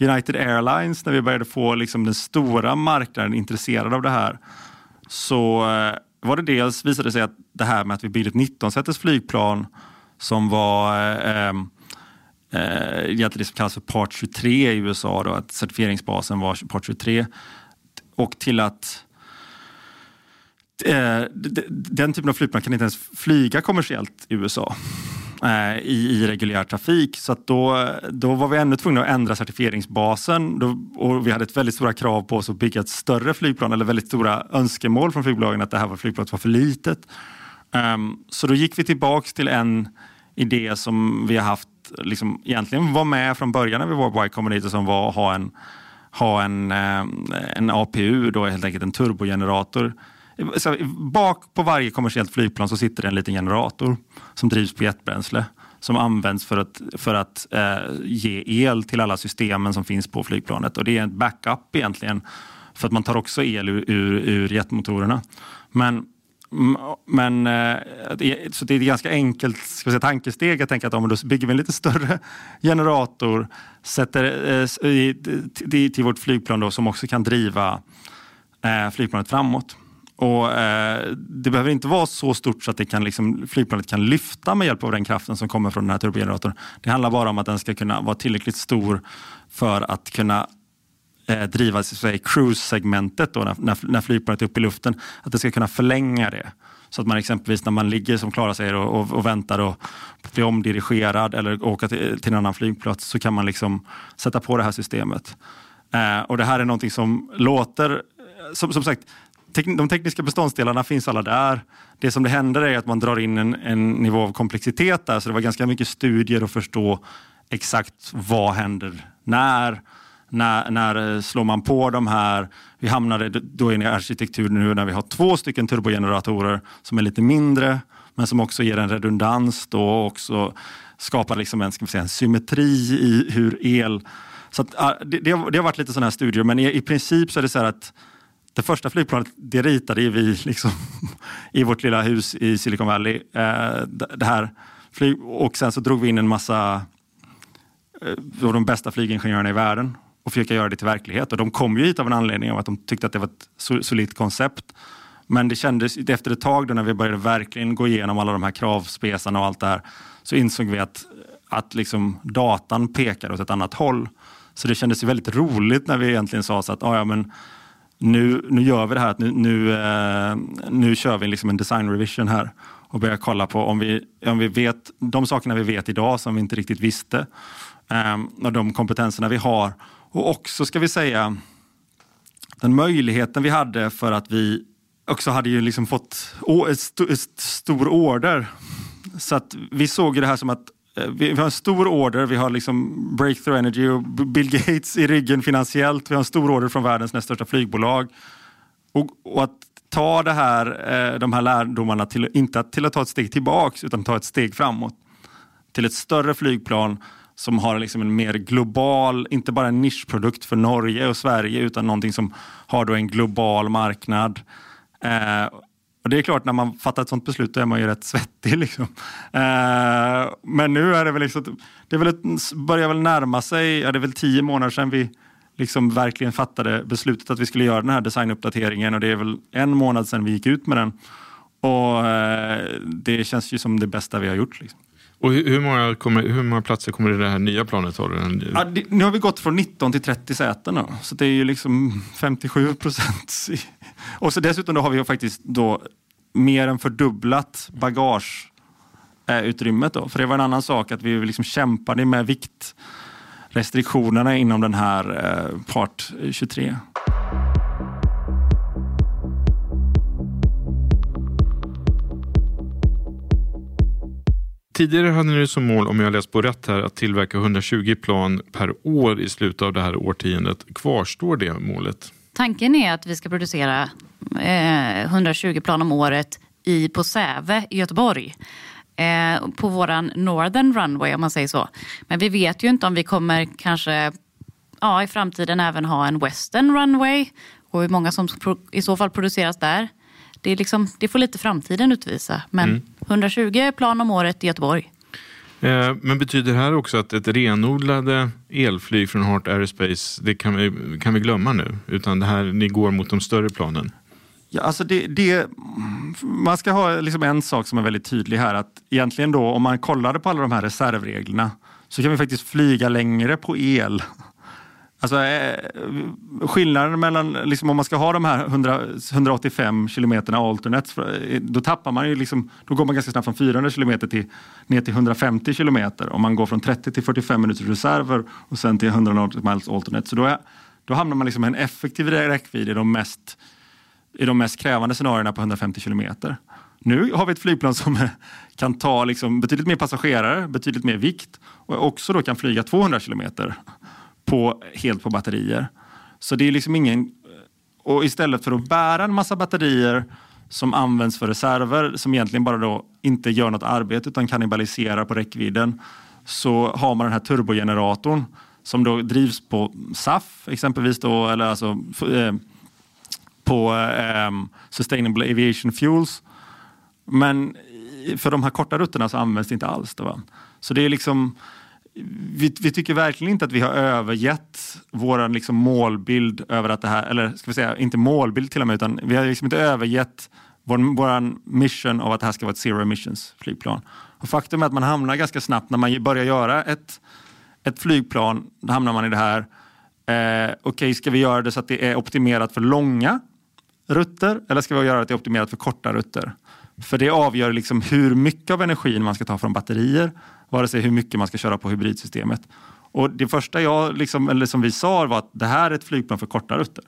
United Airlines, när vi började få liksom den stora marknaden intresserad av det här, så eh, var det dels, visade det sig att det här med att vi byggde ett 19-säters flygplan som var eh, ehm, eh, egentligen det som kallas för Part 23 i USA, då, att certifieringsbasen var Part 23. Och till att eh, den typen av flygplan kan inte ens flyga kommersiellt i USA eh, i, i reguljär trafik. Så då, då var vi ännu tvungna att ändra certifieringsbasen då, och vi hade ett väldigt stora krav på oss att bygga ett större flygplan eller väldigt stora önskemål från flygbolagen att det här var flygplanet var för litet. Um, så då gick vi tillbaks till en idé som vi har haft liksom, egentligen var med från början när vi var på Y Combinator som var att ha en, ha en, um, en APU, då helt enkelt en turbogenerator. Så bak på varje kommersiellt flygplan så sitter det en liten generator som drivs på jetbränsle som används för att, för att eh, ge el till alla systemen som finns på flygplanet. Och Det är en backup egentligen för att man tar också el ur, ur, ur jetmotorerna. Men men eh, så det är ett ganska enkelt ska säga, tankesteg att tänka att om då bygger vi en lite större generator sätter eh, i, till vårt flygplan då, som också kan driva eh, flygplanet framåt. Och, eh, det behöver inte vara så stort så att det kan, liksom, flygplanet kan lyfta med hjälp av den kraften som kommer från den här turbogeneratorn. Det handlar bara om att den ska kunna vara tillräckligt stor för att kunna eh, driva cruise-segmentet då, när, när flygplanet är uppe i luften, att det ska kunna förlänga det. Så att man exempelvis när man ligger som Klara säger och, och, och väntar och blir omdirigerad eller åka till, till en annan flygplats så kan man liksom sätta på det här systemet. Eh, och det här är någonting som låter, som, som sagt, de tekniska beståndsdelarna finns alla där. Det som det händer är att man drar in en, en nivå av komplexitet där, så det var ganska mycket studier att förstå exakt vad händer när när, när eh, slår man på de här? Vi hamnade då i en arkitektur nu när vi har två stycken turbogeneratorer som är lite mindre men som också ger en redundans då och också skapar liksom en, ska säga, en symmetri i hur el... Så att, ah, det, det, har, det har varit lite sådana här studier men i, i princip så är det så här att det första flygplanet det ritade vi liksom i vårt lilla hus i Silicon Valley. Eh, det här flyg, och sen så drog vi in en massa av de bästa flygingenjörerna i världen och försöka göra det till verklighet. Och de kom ju hit av en anledning av att de tyckte att det var ett solitt koncept. Men det kändes efter ett tag då när vi började verkligen gå igenom alla de här kravspesarna och allt det här så insåg vi att, att liksom datan pekade åt ett annat håll. Så det kändes väldigt roligt när vi egentligen sa så att ah, ja, men nu, nu gör vi det här, att nu, nu, eh, nu kör vi liksom en design revision här och börjar kolla på om vi, om vi vet de sakerna vi vet idag som vi inte riktigt visste eh, och de kompetenserna vi har. Och också ska vi säga den möjligheten vi hade för att vi också hade ju liksom fått ett, ett stor order. Så att vi såg det här som att Eh, vi, har en stor order, vi har liksom Breakthrough Energy och Bill Gates i ryggen finansiellt. Vi har en stor order från världens näst största flygbolag. Och, och att ta det här, eh, de här lärdomarna, till, inte till att ta ett steg tillbaks utan ta ett steg framåt. Till ett större flygplan som har liksom en mer global, inte bara en nischprodukt för Norge och Sverige utan någonting som har då en global marknad. Eh, och Det är klart, när man fattar ett sånt beslut då är man ju rätt svettig. Liksom. Eh, men nu är det väl, liksom, det är väl ett, börjar väl närma sig, ja, det är väl tio månader sedan vi liksom verkligen fattade beslutet att vi skulle göra den här designuppdateringen och det är väl en månad sedan vi gick ut med den. Och eh, Det känns ju som det bästa vi har gjort. Liksom. Och hur många, kommer, hur många platser kommer det här nya planet ha? Ja, det, nu har vi gått från 19 till 30 säten. Då, så det är ju liksom 57 procent. Och så dessutom då har vi faktiskt då mer än fördubblat bagageutrymmet. Då. För det var en annan sak att vi liksom kämpade med viktrestriktionerna inom den här eh, part 23. Tidigare hade ni som mål, om jag läst på rätt här, att tillverka 120 plan per år i slutet av det här årtiondet. Kvarstår det målet? Tanken är att vi ska producera eh, 120 plan om året i, på Säve i Göteborg. Eh, på våran Northern Runway om man säger så. Men vi vet ju inte om vi kommer kanske ja, i framtiden även ha en Western Runway och hur många som i så fall produceras där det, är liksom, det får lite framtiden utvisa. Men mm. 120 plan om året i Göteborg. Eh, men betyder det här också att ett renodlade elflyg från Heart Aerospace, det kan vi, kan vi glömma nu? Utan det här, ni går mot de större planen? Ja, alltså det, det, man ska ha liksom en sak som är väldigt tydlig här. att Egentligen då, om man kollade på alla de här reservreglerna så kan vi faktiskt flyga längre på el Alltså, eh, skillnaden mellan, liksom, om man ska ha de här 100, 185 kilometerna alternates, eh, då tappar man ju liksom, då går man ganska snabbt från 400 kilometer till, ner till 150 kilometer. Om man går från 30 till 45 minuters reserver och sen till 100 miles alternate. Så då, är, då hamnar man liksom en effektiv räckvidd i de mest, i de mest krävande scenarierna på 150 kilometer. Nu har vi ett flygplan som kan ta liksom betydligt mer passagerare, betydligt mer vikt och också då kan flyga 200 kilometer på, helt på batterier. Så det är liksom ingen... Och istället för att bära en massa batterier som används för reserver som egentligen bara då inte gör något arbete utan kannibaliserar på räckvidden så har man den här turbogeneratorn som då drivs på SAF exempelvis då, eller alltså eh, på eh, Sustainable Aviation Fuels. Men för de här korta rutterna så används det inte alls. Då, Så det är liksom vi, vi, tycker verkligen inte att vi har övergett vår liksom målbild över att det här, eller ska vi säga inte målbild till och med, utan vi har liksom inte övergett vår, vår mission av att det här ska vara ett zero emissions flygplan. Och faktum är att man hamnar ganska snabbt när man börjar göra ett, ett flygplan, då hamnar man i det här, eh, okej okay, ska vi göra det så att det är optimerat för långa rutter eller ska vi göra att det är optimerat för korta rutter? För det avgör liksom hur mycket av energin man ska ta från batterier vare sig hur mycket man ska köra på hybridsystemet. Och det första jag, liksom, eller som vi sa var att det här är ett flygplan för korta rutter.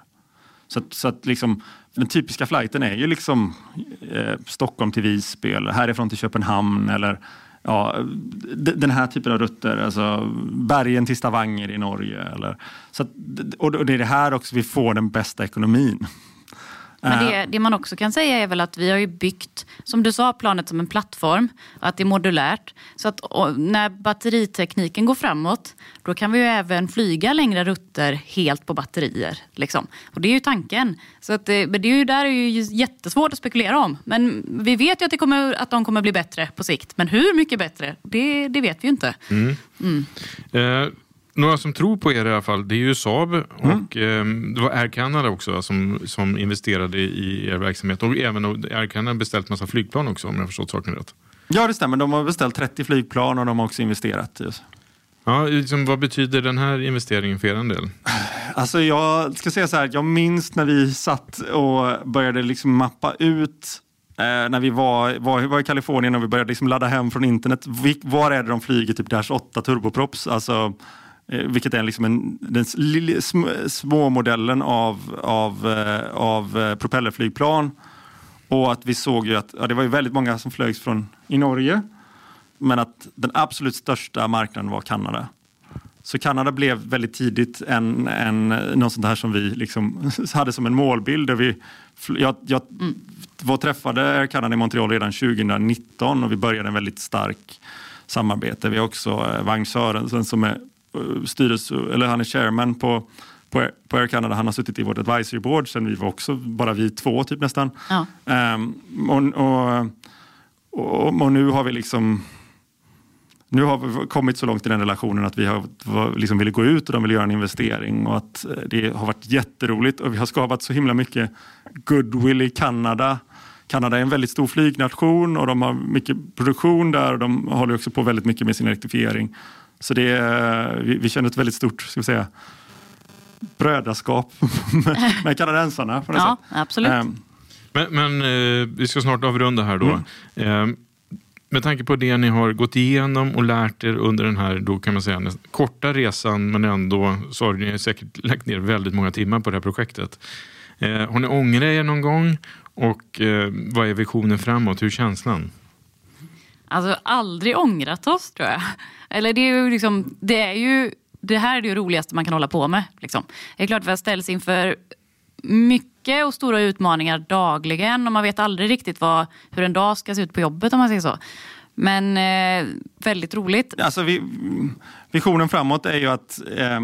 Så, att, så att liksom, den typiska flighten är ju liksom eh, Stockholm till Visby eller härifrån till Köpenhamn eller ja, den här typen av rutter, alltså bergen till Stavanger i Norge. Eller, så att, och det är det här också vi får den bästa ekonomin. Men det, det, man också kan säga är väl att vi har ju byggt, som du sa, planet som en plattform. Att det är modulärt. Så att när batteritekniken går framåt, då kan vi ju även flyga längre rutter helt på batterier. Liksom. Och det är ju tanken. Så att, men det är ju där är ju jättesvårt att spekulera om. Men vi vet ju att, det kommer, att de kommer bli bättre på sikt. Men hur mycket bättre, det, det vet vi ju inte. Mm. Mm. Uh några som tror på er i alla fall, det är ju Saab mm. och eh, det var Air Canada också som, som investerade i er verksamhet. Och även Air Canada har beställt massa flygplan också om jag har förstått saken rätt. Ja, det stämmer. De har beställt 30 flygplan och de har också investerat. Just. Ja, liksom, vad betyder den här investeringen för er del? Alltså jag ska säga så här, jag minns när vi satt och började liksom mappa ut eh, när vi var, var, var, i Kalifornien och vi började liksom ladda hem från internet. Var är det de flyger typ Dash 8 turboprops? Alltså, vilket är liksom en, den små modellen av, av, eh, av eh, propellerflygplan. Och att vi såg ju att ja, det var ju väldigt många som flögs från i Norge. Men att den absolut största marknaden var Kanada. Så Kanada blev väldigt tidigt en, en, något sånt här som vi liksom hade som en målbild. Där vi, jag jag mm. var träffade Air Canada i Montreal redan 2019 och vi började en väldigt stark samarbete. Vi har också Vagn Sörensen som är styrelse, eller han är chairman på, på, på Air Canada. Han har suttit i vårt advisory board sen vi var också, bara vi två typ nästan. Ja. Um, och, och, och, och, nu har vi liksom nu har vi kommit så långt i den relationen att vi har, liksom ville gå ut och de vill göra en investering och att eh, det har varit jätteroligt och vi har skapat så himla mycket goodwill i Kanada. Kanada är en väldigt stor flygnation och de har mycket produktion där och de håller också på väldigt mycket med sin elektrifiering. Så det är, vi, vi känner ett väldigt stort ska vi säga, brödraskap med, med kanadensarna. På ja, sätt. absolut. Um, men, men eh, vi ska snart avrunda här då. Mm. Eh, med tanke på det ni har gått igenom och lärt er under den här då kan man säga, korta resan men ändå så har ni säkert lagt ner väldigt många timmar på det här projektet. Eh, har ni ångrat er någon gång och eh, vad är visionen framåt? Hur är känslan? Alltså aldrig ångrat oss tror jag. Eller det är ju liksom, det är ju, det här är det roligaste man kan hålla på med. Liksom. Det är klart att vi ställs inför mycket och stora utmaningar dagligen och man vet aldrig riktigt vad, hur en dag ska se ut på jobbet om man säger så. Men eh, väldigt roligt. Alltså vi, visionen framåt är ju att eh,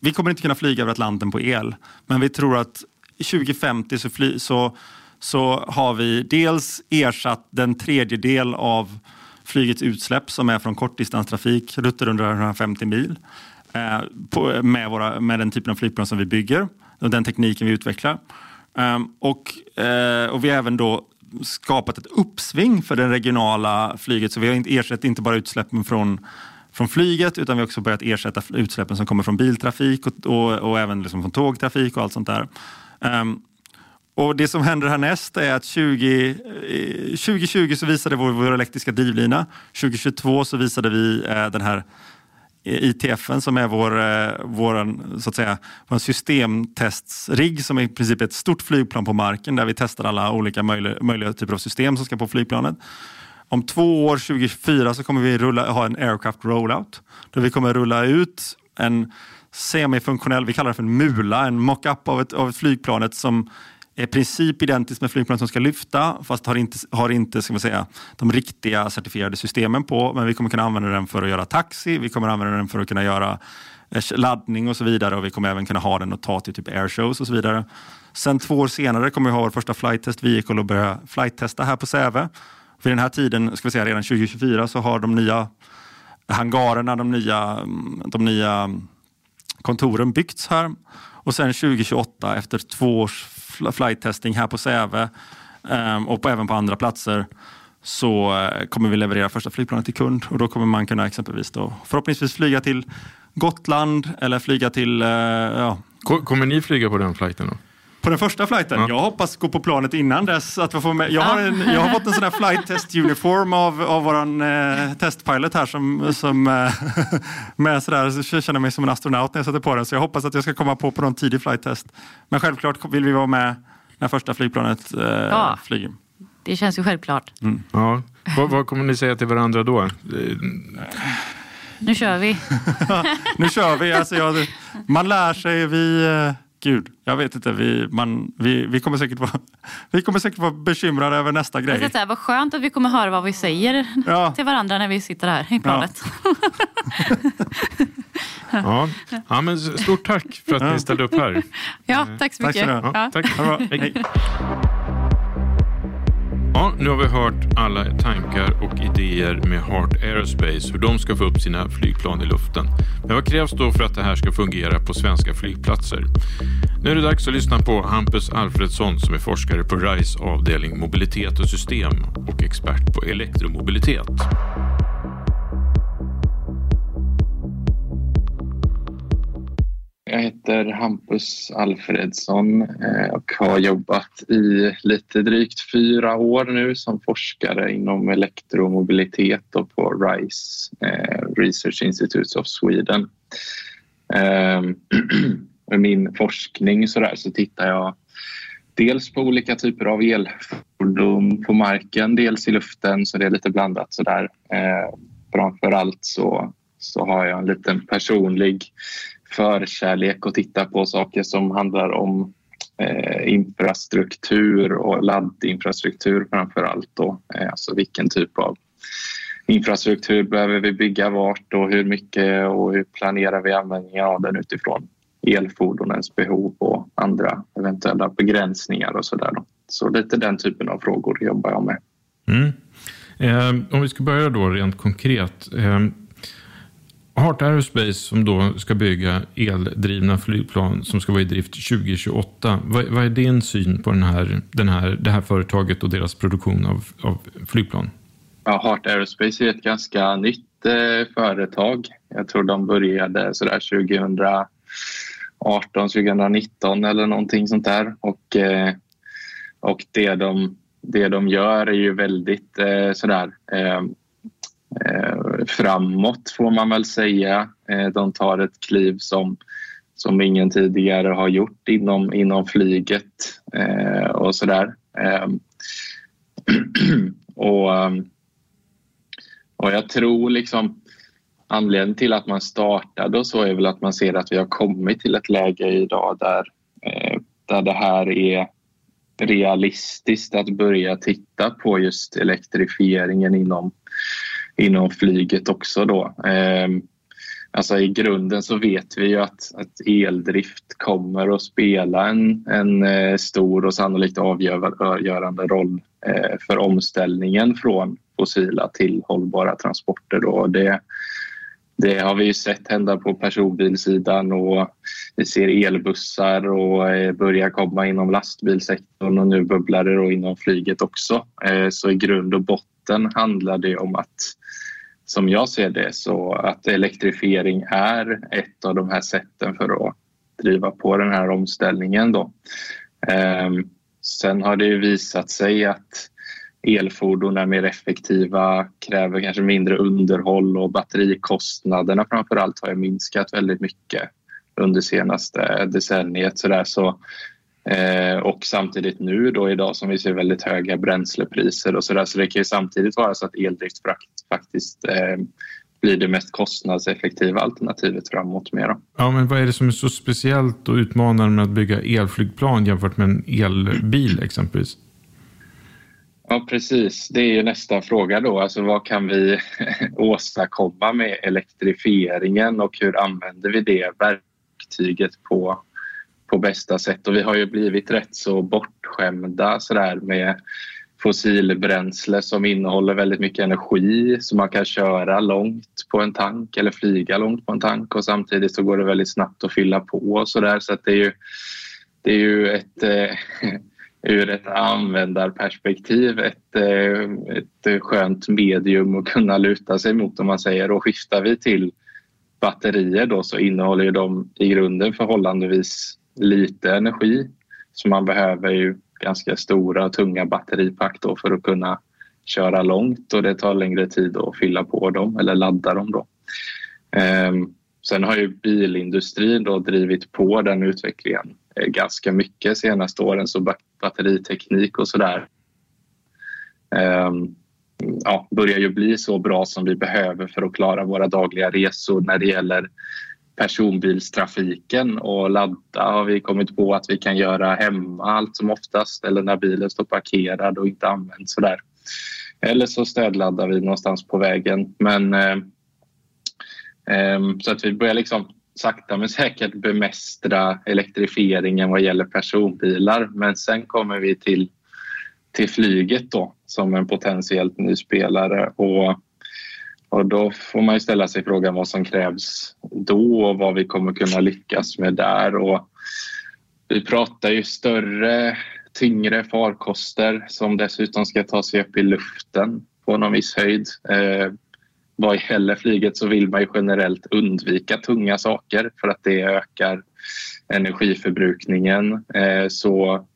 vi kommer inte kunna flyga över Atlanten på el. Men vi tror att 2050 så, fly, så, så har vi dels ersatt den tredjedel av flygets utsläpp som är från kortdistanstrafik, rutter under 150 mil, eh, på, med, våra, med den typen av flygplan som vi bygger och den tekniken vi utvecklar. Um, och, eh, och vi har även då skapat ett uppsving för det regionala flyget. Så vi har ersatt inte bara utsläppen från, från flyget utan vi har också börjat ersätta utsläppen som kommer från biltrafik och, och, och även liksom från tågtrafik och allt sånt där. Um, och Det som händer härnäst är att 20, 2020 eh, så visade vi vår elektriska drivlina. 2022 så visade vi den här eh, ITFen som är vår, eh, vår, så att säga, vår systemtestsrigg som är i princip ett stort flygplan på marken där vi testar alla olika möjliga, möjliga typer av system som ska på flygplanet. Om två år, 2024, så kommer vi rulla, ha en aircraft rollout där vi kommer rulla ut en semifunktionell, vi kallar det för en mula, en mockup av ett, av ett flygplanet som är i princip identiskt med flygplan som ska lyfta fast har inte, har inte ska man säga, de riktiga certifierade systemen på. Men vi kommer kunna använda den för att göra taxi, vi kommer använda den för att kunna göra eh, laddning och så vidare och vi kommer även kunna ha den och ta till typ airshows och så vidare. Sen två år senare kommer vi ha vår första flight test vehicle och börja flight-testa här på Säve. Vid den här tiden, ska vi säga redan 2024, så har de nya hangarerna, de nya, mm, de nya mm, kontoren byggts här. Och sen 2028 efter två års flight testing här på Säve ehm, och på, även på andra platser så eh, kommer vi leverera första flygplanet till kund och då kommer man kunna exempelvis då förhoppningsvis flyga till Gotland eller flyga till... Eh, ja. Kommer ni flyga på den flighten då? På den första flighten? Ja. Jag hoppas gå på planet innan dess. Att få med. Jag, har en, jag har fått en sån här flight test uniform av, av våran eh, testpilot här som, som eh, med sådär, så jag känner mig som en astronaut när jag sätter på den. Så jag hoppas att jag ska komma på på någon tidig flight test. Men självklart vill vi vara med när första flygplanet eh, ja. flyger. Det känns ju självklart. Mm. Ja. Vad, vad, kommer ni säga till varandra då? Nu kör vi. nu kör vi. Alltså jag, man lär sig. Vi, eh, gud, jag vet inte. Vi, man, vi, vi, kommer säkert vara, vi kommer säkert vara bekymrade över nästa grej. Jag säga, vad skönt att vi kommer höra vad vi säger ja. till varandra när vi sitter här i planet. Ja. ja. men stort tack för att ni ställde upp här. Ja, tack så mycket. Tack så ja, tack. Hej. Ja, nu har vi hört alla tankar och idéer med Heart Aerospace, hur de ska få upp sina flygplan i luften. Men vad krävs då för att det här ska fungera på svenska flygplatser? Nu är det dags att lyssna på Hampus Alfredsson som är forskare på RISE avdelning mobilitet och system och expert på elektromobilitet. Jag heter Hampus Alfredsson eh, och har jobbat i lite drygt fyra år nu som forskare inom elektromobilitet och på RISE, eh, Research Institutes of Sweden. Ehm, I min forskning så, där, så tittar jag dels på olika typer av elfordon på marken, dels i luften, så det är lite blandat. Så där. Eh, framför allt så, så har jag en liten personlig förkärlek att titta på saker som handlar om eh, infrastruktur och laddinfrastruktur framför allt. Då. Eh, alltså vilken typ av infrastruktur behöver vi bygga vart och hur mycket och hur planerar vi användningen av den utifrån elfordonens behov och andra eventuella begränsningar och så där. Så lite den typen av frågor jobbar jag med. Mm. Eh, om vi ska börja då rent konkret. Eh, Heart Aerospace som då ska bygga eldrivna flygplan som ska vara i drift 2028. Vad, vad är din syn på den här, den här, det här företaget och deras produktion av, av flygplan? Ja, Heart Aerospace är ett ganska nytt eh, företag. Jag tror de började sådär 2018, 2019 eller någonting sånt där. Och, eh, och det, de, det de gör är ju väldigt eh, sådär eh, Eh, framåt får man väl säga. Eh, de tar ett kliv som, som ingen tidigare har gjort inom, inom flyget och och sådär. Ehm, och, ehm, och jag tror liksom anledningen till att man startade och så är väl att man ser att vi har kommit till ett läge idag där, där det här är realistiskt att börja titta på just elektrifieringen inom inom flyget också. Då. Ehm, alltså I grunden så vet vi ju att, att eldrift kommer att spela en, en eh, stor och sannolikt avgörande roll eh, för omställningen från fossila till hållbara transporter. Då. Det, det har vi ju sett hända på personbilsidan och vi ser elbussar och eh, börjar komma inom lastbilsektorn och nu bubblar det då inom flyget också. Eh, så i grund och botten handlar det om att som jag ser det så att elektrifiering är ett av de här sätten för att driva på den här omställningen. Då. Ehm, sen har det ju visat sig att elfordon är mer effektiva, kräver kanske mindre underhåll och batterikostnaderna framför allt har minskat väldigt mycket under senaste decenniet. Så, där. så Eh, och samtidigt nu då idag som vi ser väldigt höga bränslepriser och så där. Så det kan ju samtidigt vara så att eldrift faktiskt eh, blir det mest kostnadseffektiva alternativet framåt med. Då. Ja, men vad är det som är så speciellt och utmanande med att bygga elflygplan jämfört med en elbil exempelvis? Ja, precis. Det är ju nästa fråga då. Alltså vad kan vi åstadkomma med elektrifieringen och hur använder vi det verktyget på på bästa sätt. Och vi har ju blivit rätt så bortskämda sådär med fossilbränsle som innehåller väldigt mycket energi så man kan köra långt på en tank eller flyga långt på en tank och samtidigt så går det väldigt snabbt att fylla på och sådär så att det är ju, det är ju ett eh, ur ett användarperspektiv ett, eh, ett skönt medium att kunna luta sig mot om man säger och skiftar vi till batterier då så innehåller de i grunden förhållandevis lite energi. Så man behöver ju ganska stora tunga batteripack då för att kunna köra långt och det tar längre tid att fylla på dem eller ladda dem. Då. Ehm, sen har ju bilindustrin då drivit på den utvecklingen eh, ganska mycket senaste åren så batteriteknik och sådär um, ja, börjar ju bli så bra som vi behöver för att klara våra dagliga resor när det gäller personbilstrafiken och ladda har vi kommit på att vi kan göra hemma allt som oftast eller när bilen står parkerad och inte används sådär. Eller så stödladdar vi någonstans på vägen. Men eh, eh, så att vi börjar liksom sakta men säkert bemästra elektrifieringen vad gäller personbilar. Men sen kommer vi till, till flyget då som en potentiellt ny spelare och, och då får man ställa sig frågan vad som krävs då och vad vi kommer kunna lyckas med där. Och vi pratar ju större, tyngre farkoster som dessutom ska ta sig upp i luften på någon viss höjd. Eh, vad gäller flyget så vill man ju generellt undvika tunga saker för att det ökar energiförbrukningen. Eh, så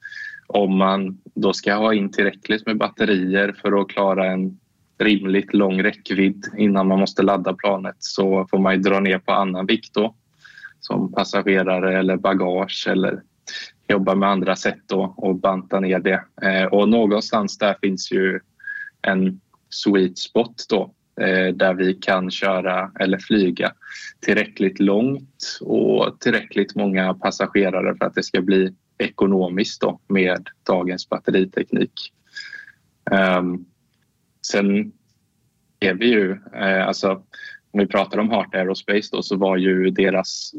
om man då ska ha in tillräckligt med batterier för att klara en rimligt lång räckvidd innan man måste ladda planet så får man dra ner på annan vikt då som passagerare eller bagage eller jobba med andra sätt då och banta ner det. Eh, och någonstans där finns ju en sweet spot då Eh, där vi kan köra eller flyga tillräckligt långt och tillräckligt många passagerare för att det ska bli ekonomiskt då med dagens batteriteknik. Um, sen är vi ju, eh, alltså om vi pratar om Heart Aerospace då så var ju deras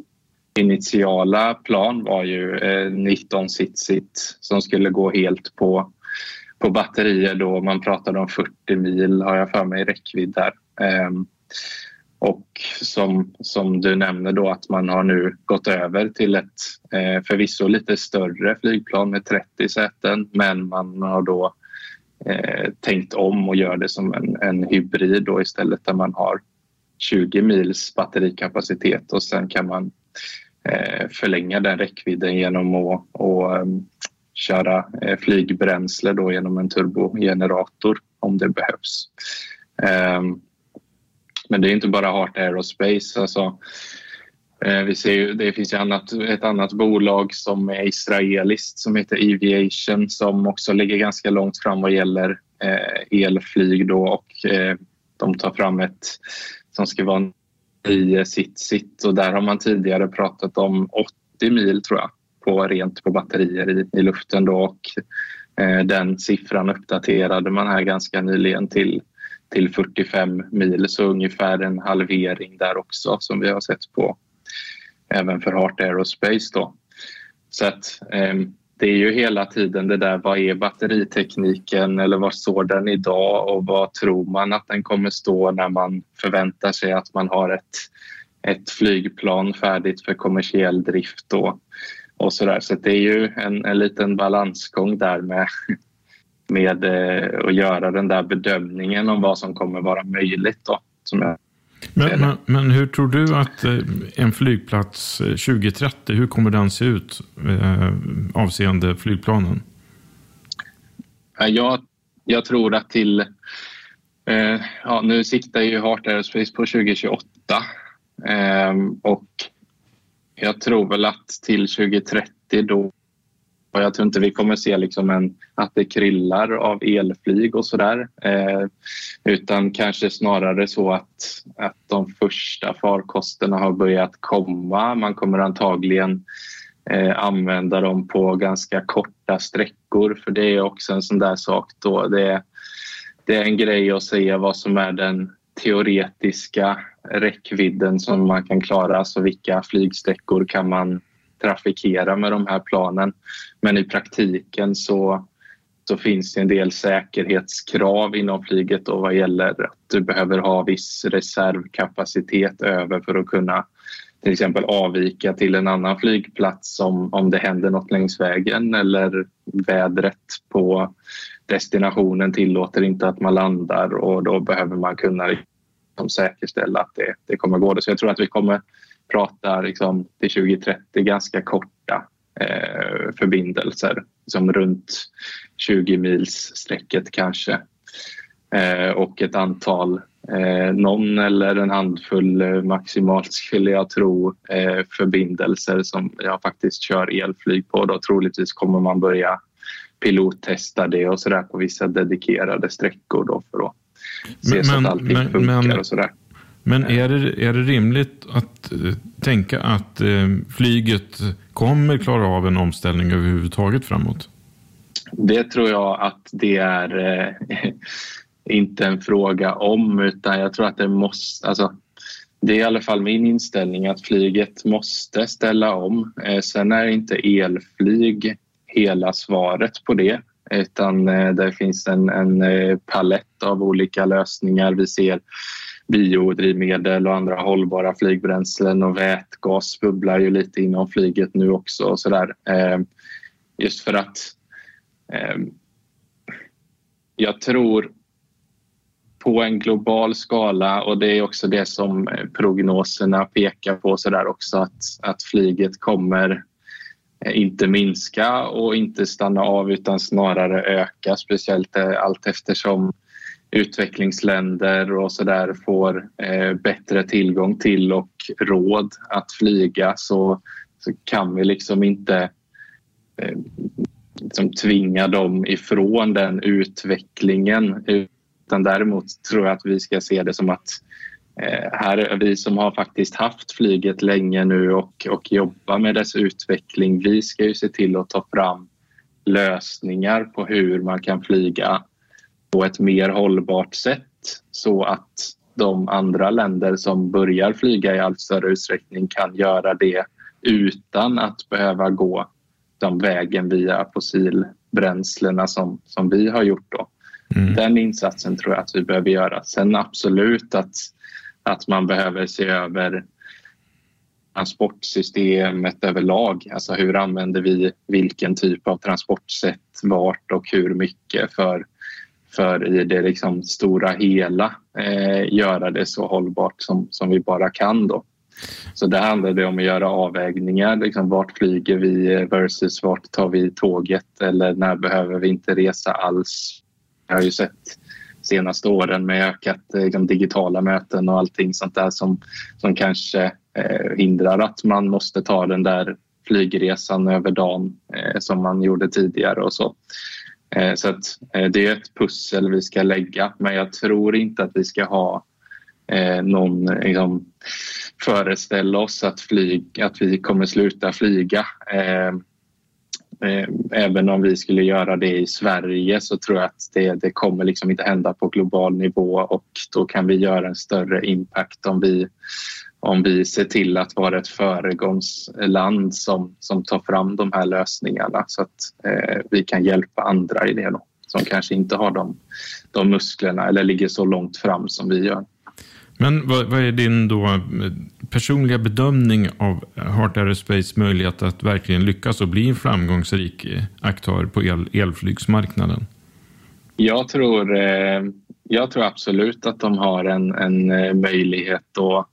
initiala plan var ju eh, 19 sit-sit som skulle gå helt på på batterier då. Man pratade om 40 mil har jag för mig räckvidd där. Ehm, och som, som du nämner då att man har nu gått över till ett eh, förvisso lite större flygplan med 30 säten men man har då eh, tänkt om och gör det som en, en hybrid då istället där man har 20 mils batterikapacitet och sen kan man eh, förlänga den räckvidden genom att och, um, köra eh, flygbränsle då genom en turbogenerator om det behövs. Um, men det är inte bara Heart Aerospace. Alltså, Eh, vi ser ju, det finns ju annat, ett annat bolag som är israeliskt som heter Eviation som också ligger ganska långt fram vad gäller eh, elflyg då och eh, de tar fram ett som ska vara i sitt sitt. Och där har man tidigare pratat om 80 mil tror jag på rent på batterier i, i luften då och eh, den siffran uppdaterade man här ganska nyligen till, till 45 mil. Så ungefär en halvering där också som vi har sett på även för Heart Aerospace då. Så att eh, det är ju hela tiden det där vad är batteritekniken eller var står den idag och vad tror man att den kommer stå när man förväntar sig att man har ett, ett flygplan färdigt för kommersiell drift då och så där. Så det är ju en, en liten balansgång där med, med eh, att göra den där bedömningen om vad som kommer vara möjligt. Då, som jag men, men, men, hur tror du att eh, en flygplats 2030, eh, hur kommer den se ut eh, avseende flygplanen? Jag, jag tror att till... Ja, nu siktar ju Heart Aerospace på 2028 eh, och jag tror väl att till 2030 då och jag tror inte vi kommer se liksom en, att det krillar av elflyg och sådär. Eh, utan kanske snarare så att, att de första farkosterna har börjat komma. Man kommer antagligen eh, använda dem på ganska korta sträckor för det är också en sån där sak då. Det, det är en grej att säga vad som är den teoretiska räckvidden som man kan klara. Alltså vilka flygsträckor kan man trafikera med de här planen. Men i praktiken så, så finns det en del säkerhetskrav inom flyget då vad gäller att du behöver ha viss reservkapacitet över för att kunna till exempel avvika till en annan flygplats om, om det händer något längs vägen eller vädret på destinationen tillåter inte att man landar och då behöver man kunna liksom säkerställa att det, det kommer gå. Så jag tror att vi kommer prata liksom, till 2030 ganska korta eh, förbindelser, som runt 20 mils sträcket kanske. Eh, och ett antal, eh, någon eller en handfull eh, maximalt skulle jag tro, eh, förbindelser som jag faktiskt kör elflyg på. Då troligtvis kommer man börja pilottesta det och sådär på vissa dedikerade sträckor då för att se men, så att allting funkar men, och sådär. Men är det, är det rimligt att uh, tänka att uh, flyget kommer klara av en omställning överhuvudtaget framåt? Det tror jag att det är uh, inte en fråga om utan jag tror att det måste, alltså, det är i alla fall min inställning att flyget måste ställa om. Sen är inte elflyg hela svaret på det utan det finns en, en palett av olika lösningar. Vi ser biodrivmedel och andra hållbara flygbränslen och vätgas bubblar ju lite inom flyget nu också. Och så där. Eh, just för att eh, jag tror på en global skala och det är också det som eh, prognoserna pekar på så där också att, att flyget kommer eh, inte minska och inte stanna av utan snarare öka speciellt eh, allt eftersom utvecklingsländer och så där får eh, bättre tillgång till och råd att flyga så, så kan vi liksom inte eh, liksom tvinga dem ifrån den utvecklingen. Utan däremot tror jag att vi ska se det som att eh, här är vi som har faktiskt haft flyget länge nu och, och jobbar med dess utveckling. Vi ska ju se till att ta fram lösningar på hur man kan flyga på ett mer hållbart sätt så att de andra länder som börjar flyga i allt större utsträckning kan göra det utan att behöva gå den vägen via fossilbränslena som, som vi har gjort. Då. Mm. Den insatsen tror jag att vi behöver göra. Sen absolut att, att man behöver se över transportsystemet överlag. Alltså hur använder vi vilken typ av transportsätt, vart och hur mycket för för i det liksom stora hela eh, göra det så hållbart som, som vi bara kan. Då. Så det handlar om att göra avvägningar. Liksom vart flyger vi versus vart tar vi tåget eller när behöver vi inte resa alls? Jag har ju sett senaste åren med ökat eh, liksom, digitala möten och allting sånt där som, som kanske eh, hindrar att man måste ta den där flygresan över dagen eh, som man gjorde tidigare och så. Eh, så att eh, det är ett pussel vi ska lägga men jag tror inte att vi ska ha eh, någon liksom, föreställa oss att, flyg, att vi kommer sluta flyga. Även om vi skulle göra det i Sverige så tror jag att det, det kommer liksom inte hända på global nivå och då kan vi göra en större impact om vi om vi ser till att vara ett föregångsland som, som tar fram de här lösningarna så att eh, vi kan hjälpa andra i det då, som kanske inte har de, de musklerna eller ligger så långt fram som vi gör. Men vad, vad, är din då eh, personliga bedömning av Heart Aerospace möjlighet att verkligen lyckas och bli en framgångsrik eh, aktör på el, elflygsmarknaden? Jag tror, eh, jag tror absolut att de har en, en möjlighet att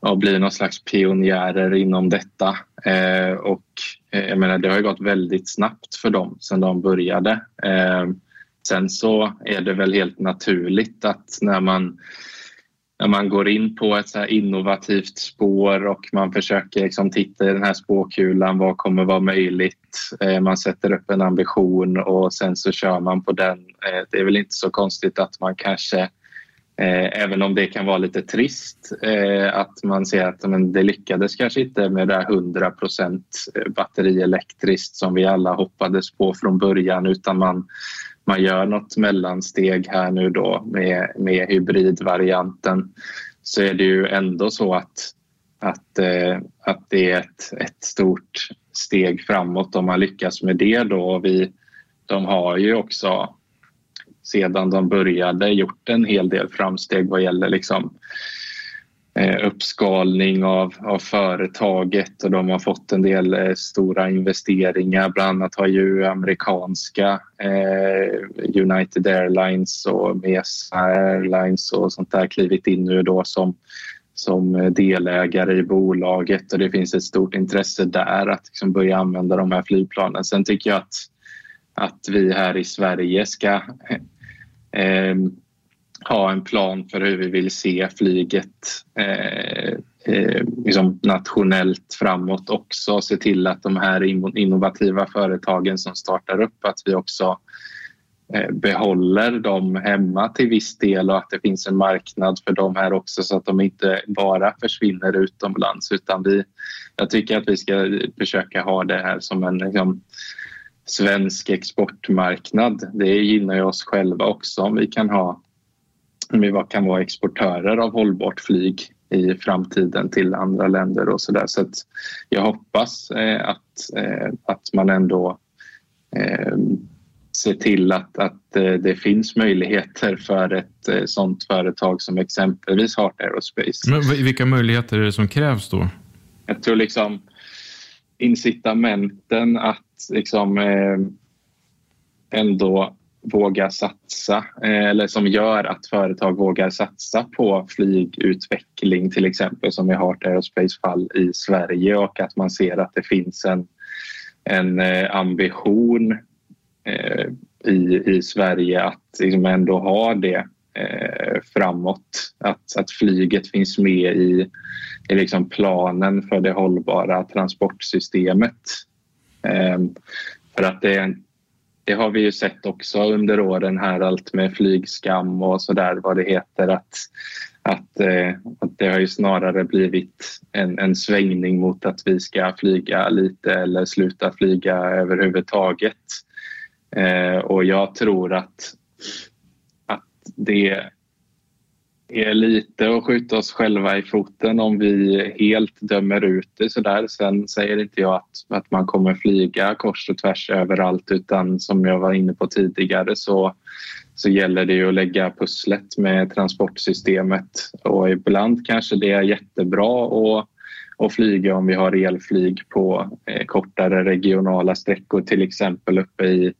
och bli någon slags pionjärer inom detta. Eh, och eh, jag menar, det har ju gått väldigt snabbt för dem sedan de började. Eh, sen så är det väl helt naturligt att när man när man går in på ett så innovativt spår och man försöker liksom titta i den här spåkulan, vad kommer vara möjligt? Eh, man sätter upp en ambition och sen så kör man på den. Eh, det är väl inte så konstigt att man kanske Eh, även om det kan vara lite trist eh, att man ser att men det lyckades kanske inte med det här 100 eh, batterielektriskt som vi alla hoppades på från början utan man, man gör något mellansteg här nu då med, med hybridvarianten så är det ju ändå så att, att, eh, att det är ett, ett stort steg framåt om man lyckas med det då. Vi, de har ju också sedan de började gjort en hel del framsteg vad gäller liksom, eh, uppskalning av, av företaget och de har fått en del eh, stora investeringar. Bland annat har ju amerikanska eh, United Airlines och Mesa Airlines och sånt där klivit in nu då som som delägare i bolaget och det finns ett stort intresse där att liksom börja använda de här flygplanen. Sen tycker jag att, att vi här i Sverige ska eh, ha en plan för hur vi vill se flyget eh, eh, liksom nationellt framåt också. Se till att de här innovativa företagen som startar upp, att vi också eh, behåller dem hemma till viss del och att det finns en marknad för dem här också så att de inte bara försvinner utomlands utan vi, jag tycker att vi ska försöka ha det här som en liksom, svensk exportmarknad. Det gynnar ju oss själva också om vi kan ha om vi kan vara exportörer av hållbart flyg i framtiden till andra länder och så där. Så jag hoppas eh, att, eh, att man ändå eh, ser till att, att det finns möjligheter för ett sånt företag som exempelvis Heart Aerospace. Men vilka möjligheter är det som krävs då? Jag tror liksom incitamenten att liksom eh, ändå våga satsa eh, eller som gör att företag vågar satsa på flygutveckling till exempel som i Heart Aerospace fall i Sverige och att man ser att det finns en, en eh, ambition eh, i, i Sverige att liksom ändå ha det eh, framåt. Att, att flyget finns med i, i liksom planen för det hållbara transportsystemet. Ehm, för att det, det har vi ju sett också under åren här, allt med flygskam och så där vad det heter. Att, att, eh, att det har ju snarare blivit en, en svängning mot att vi ska flyga lite eller sluta flyga överhuvudtaget. Ehm, och jag tror att, att det är lite att skjuta oss själva i foten om vi helt dömer ut det sådär. Sen säger inte jag att, att man kommer flyga kors och tvärs överallt utan som jag var inne på tidigare så, så gäller det ju att lägga pusslet med transportsystemet och ibland kanske det är jättebra att och flyga om vi har elflyg på eh, kortare regionala sträckor till exempel uppe i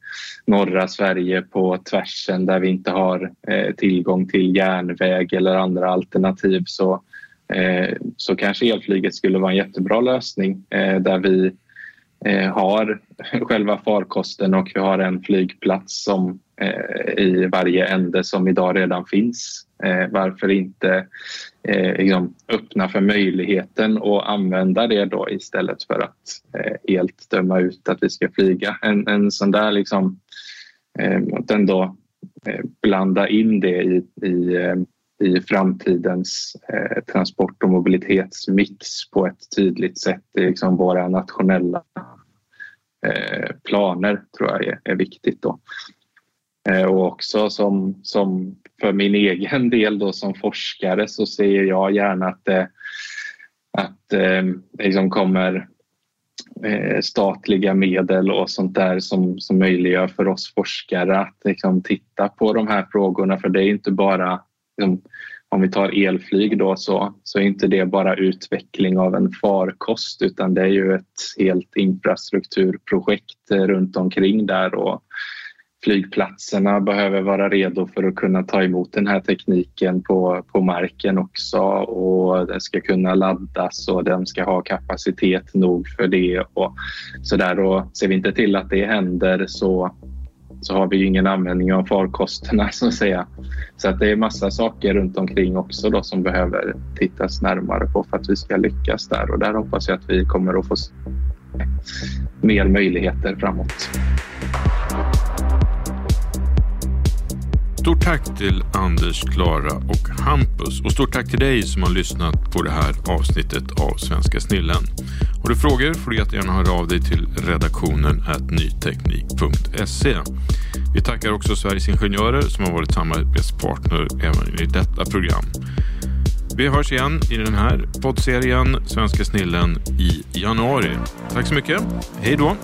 norra Sverige på tvärsen där vi inte har eh, tillgång till järnväg eller andra alternativ. Så, eh, så kanske elflyget skulle vara en jättebra lösning eh, där vi eh, har själva farkosten och vi har en flygplats som Eh, i varje ände som idag redan finns. Eh, varför inte eh, liksom öppna för möjligheten och använda det då istället för att helt döma ut att vi ska flyga. En, en sån där liksom, att ändå blanda in det i, i i framtidens transport och mobilitetsmix på ett tydligt sätt i liksom våra nationella planer tror jag är, är viktigt. Då. Eh, och också som, som för min egen del då som forskare så ser jag gärna att det, att, eh, liksom kommer eh, statliga medel och sånt där som, som möjliggör för oss forskare att liksom, titta på de här frågorna. För det är inte bara liksom, om vi tar elflyg då så, så är inte det bara utveckling av en farkost utan det är ju ett helt infrastrukturprojekt eh, runt omkring där och flygplatserna behöver vara redo för att kunna ta emot den här tekniken på, på marken också och den ska kunna laddas och den ska ha kapacitet nog för det och så där och ser vi inte till att det händer så så har vi ju ingen användning av farkosterna så att säga. Så att det är massa saker runt omkring också då som behöver tittas närmare på för att vi ska lyckas där och där hoppas jag att vi kommer att få mer möjligheter framåt. Stort tack till Anders, Klara och Hampus och stort tack till dig som har lyssnat på det här avsnittet av Svenska Snillen. Har du frågor får du jättegärna höra av dig till redaktionen nyteknik.se. Vi tackar också Sveriges Ingenjörer som har varit samarbetspartner även i detta program. Vi hörs igen i den här poddserien Svenska Snillen i januari. Tack så mycket. Hej då!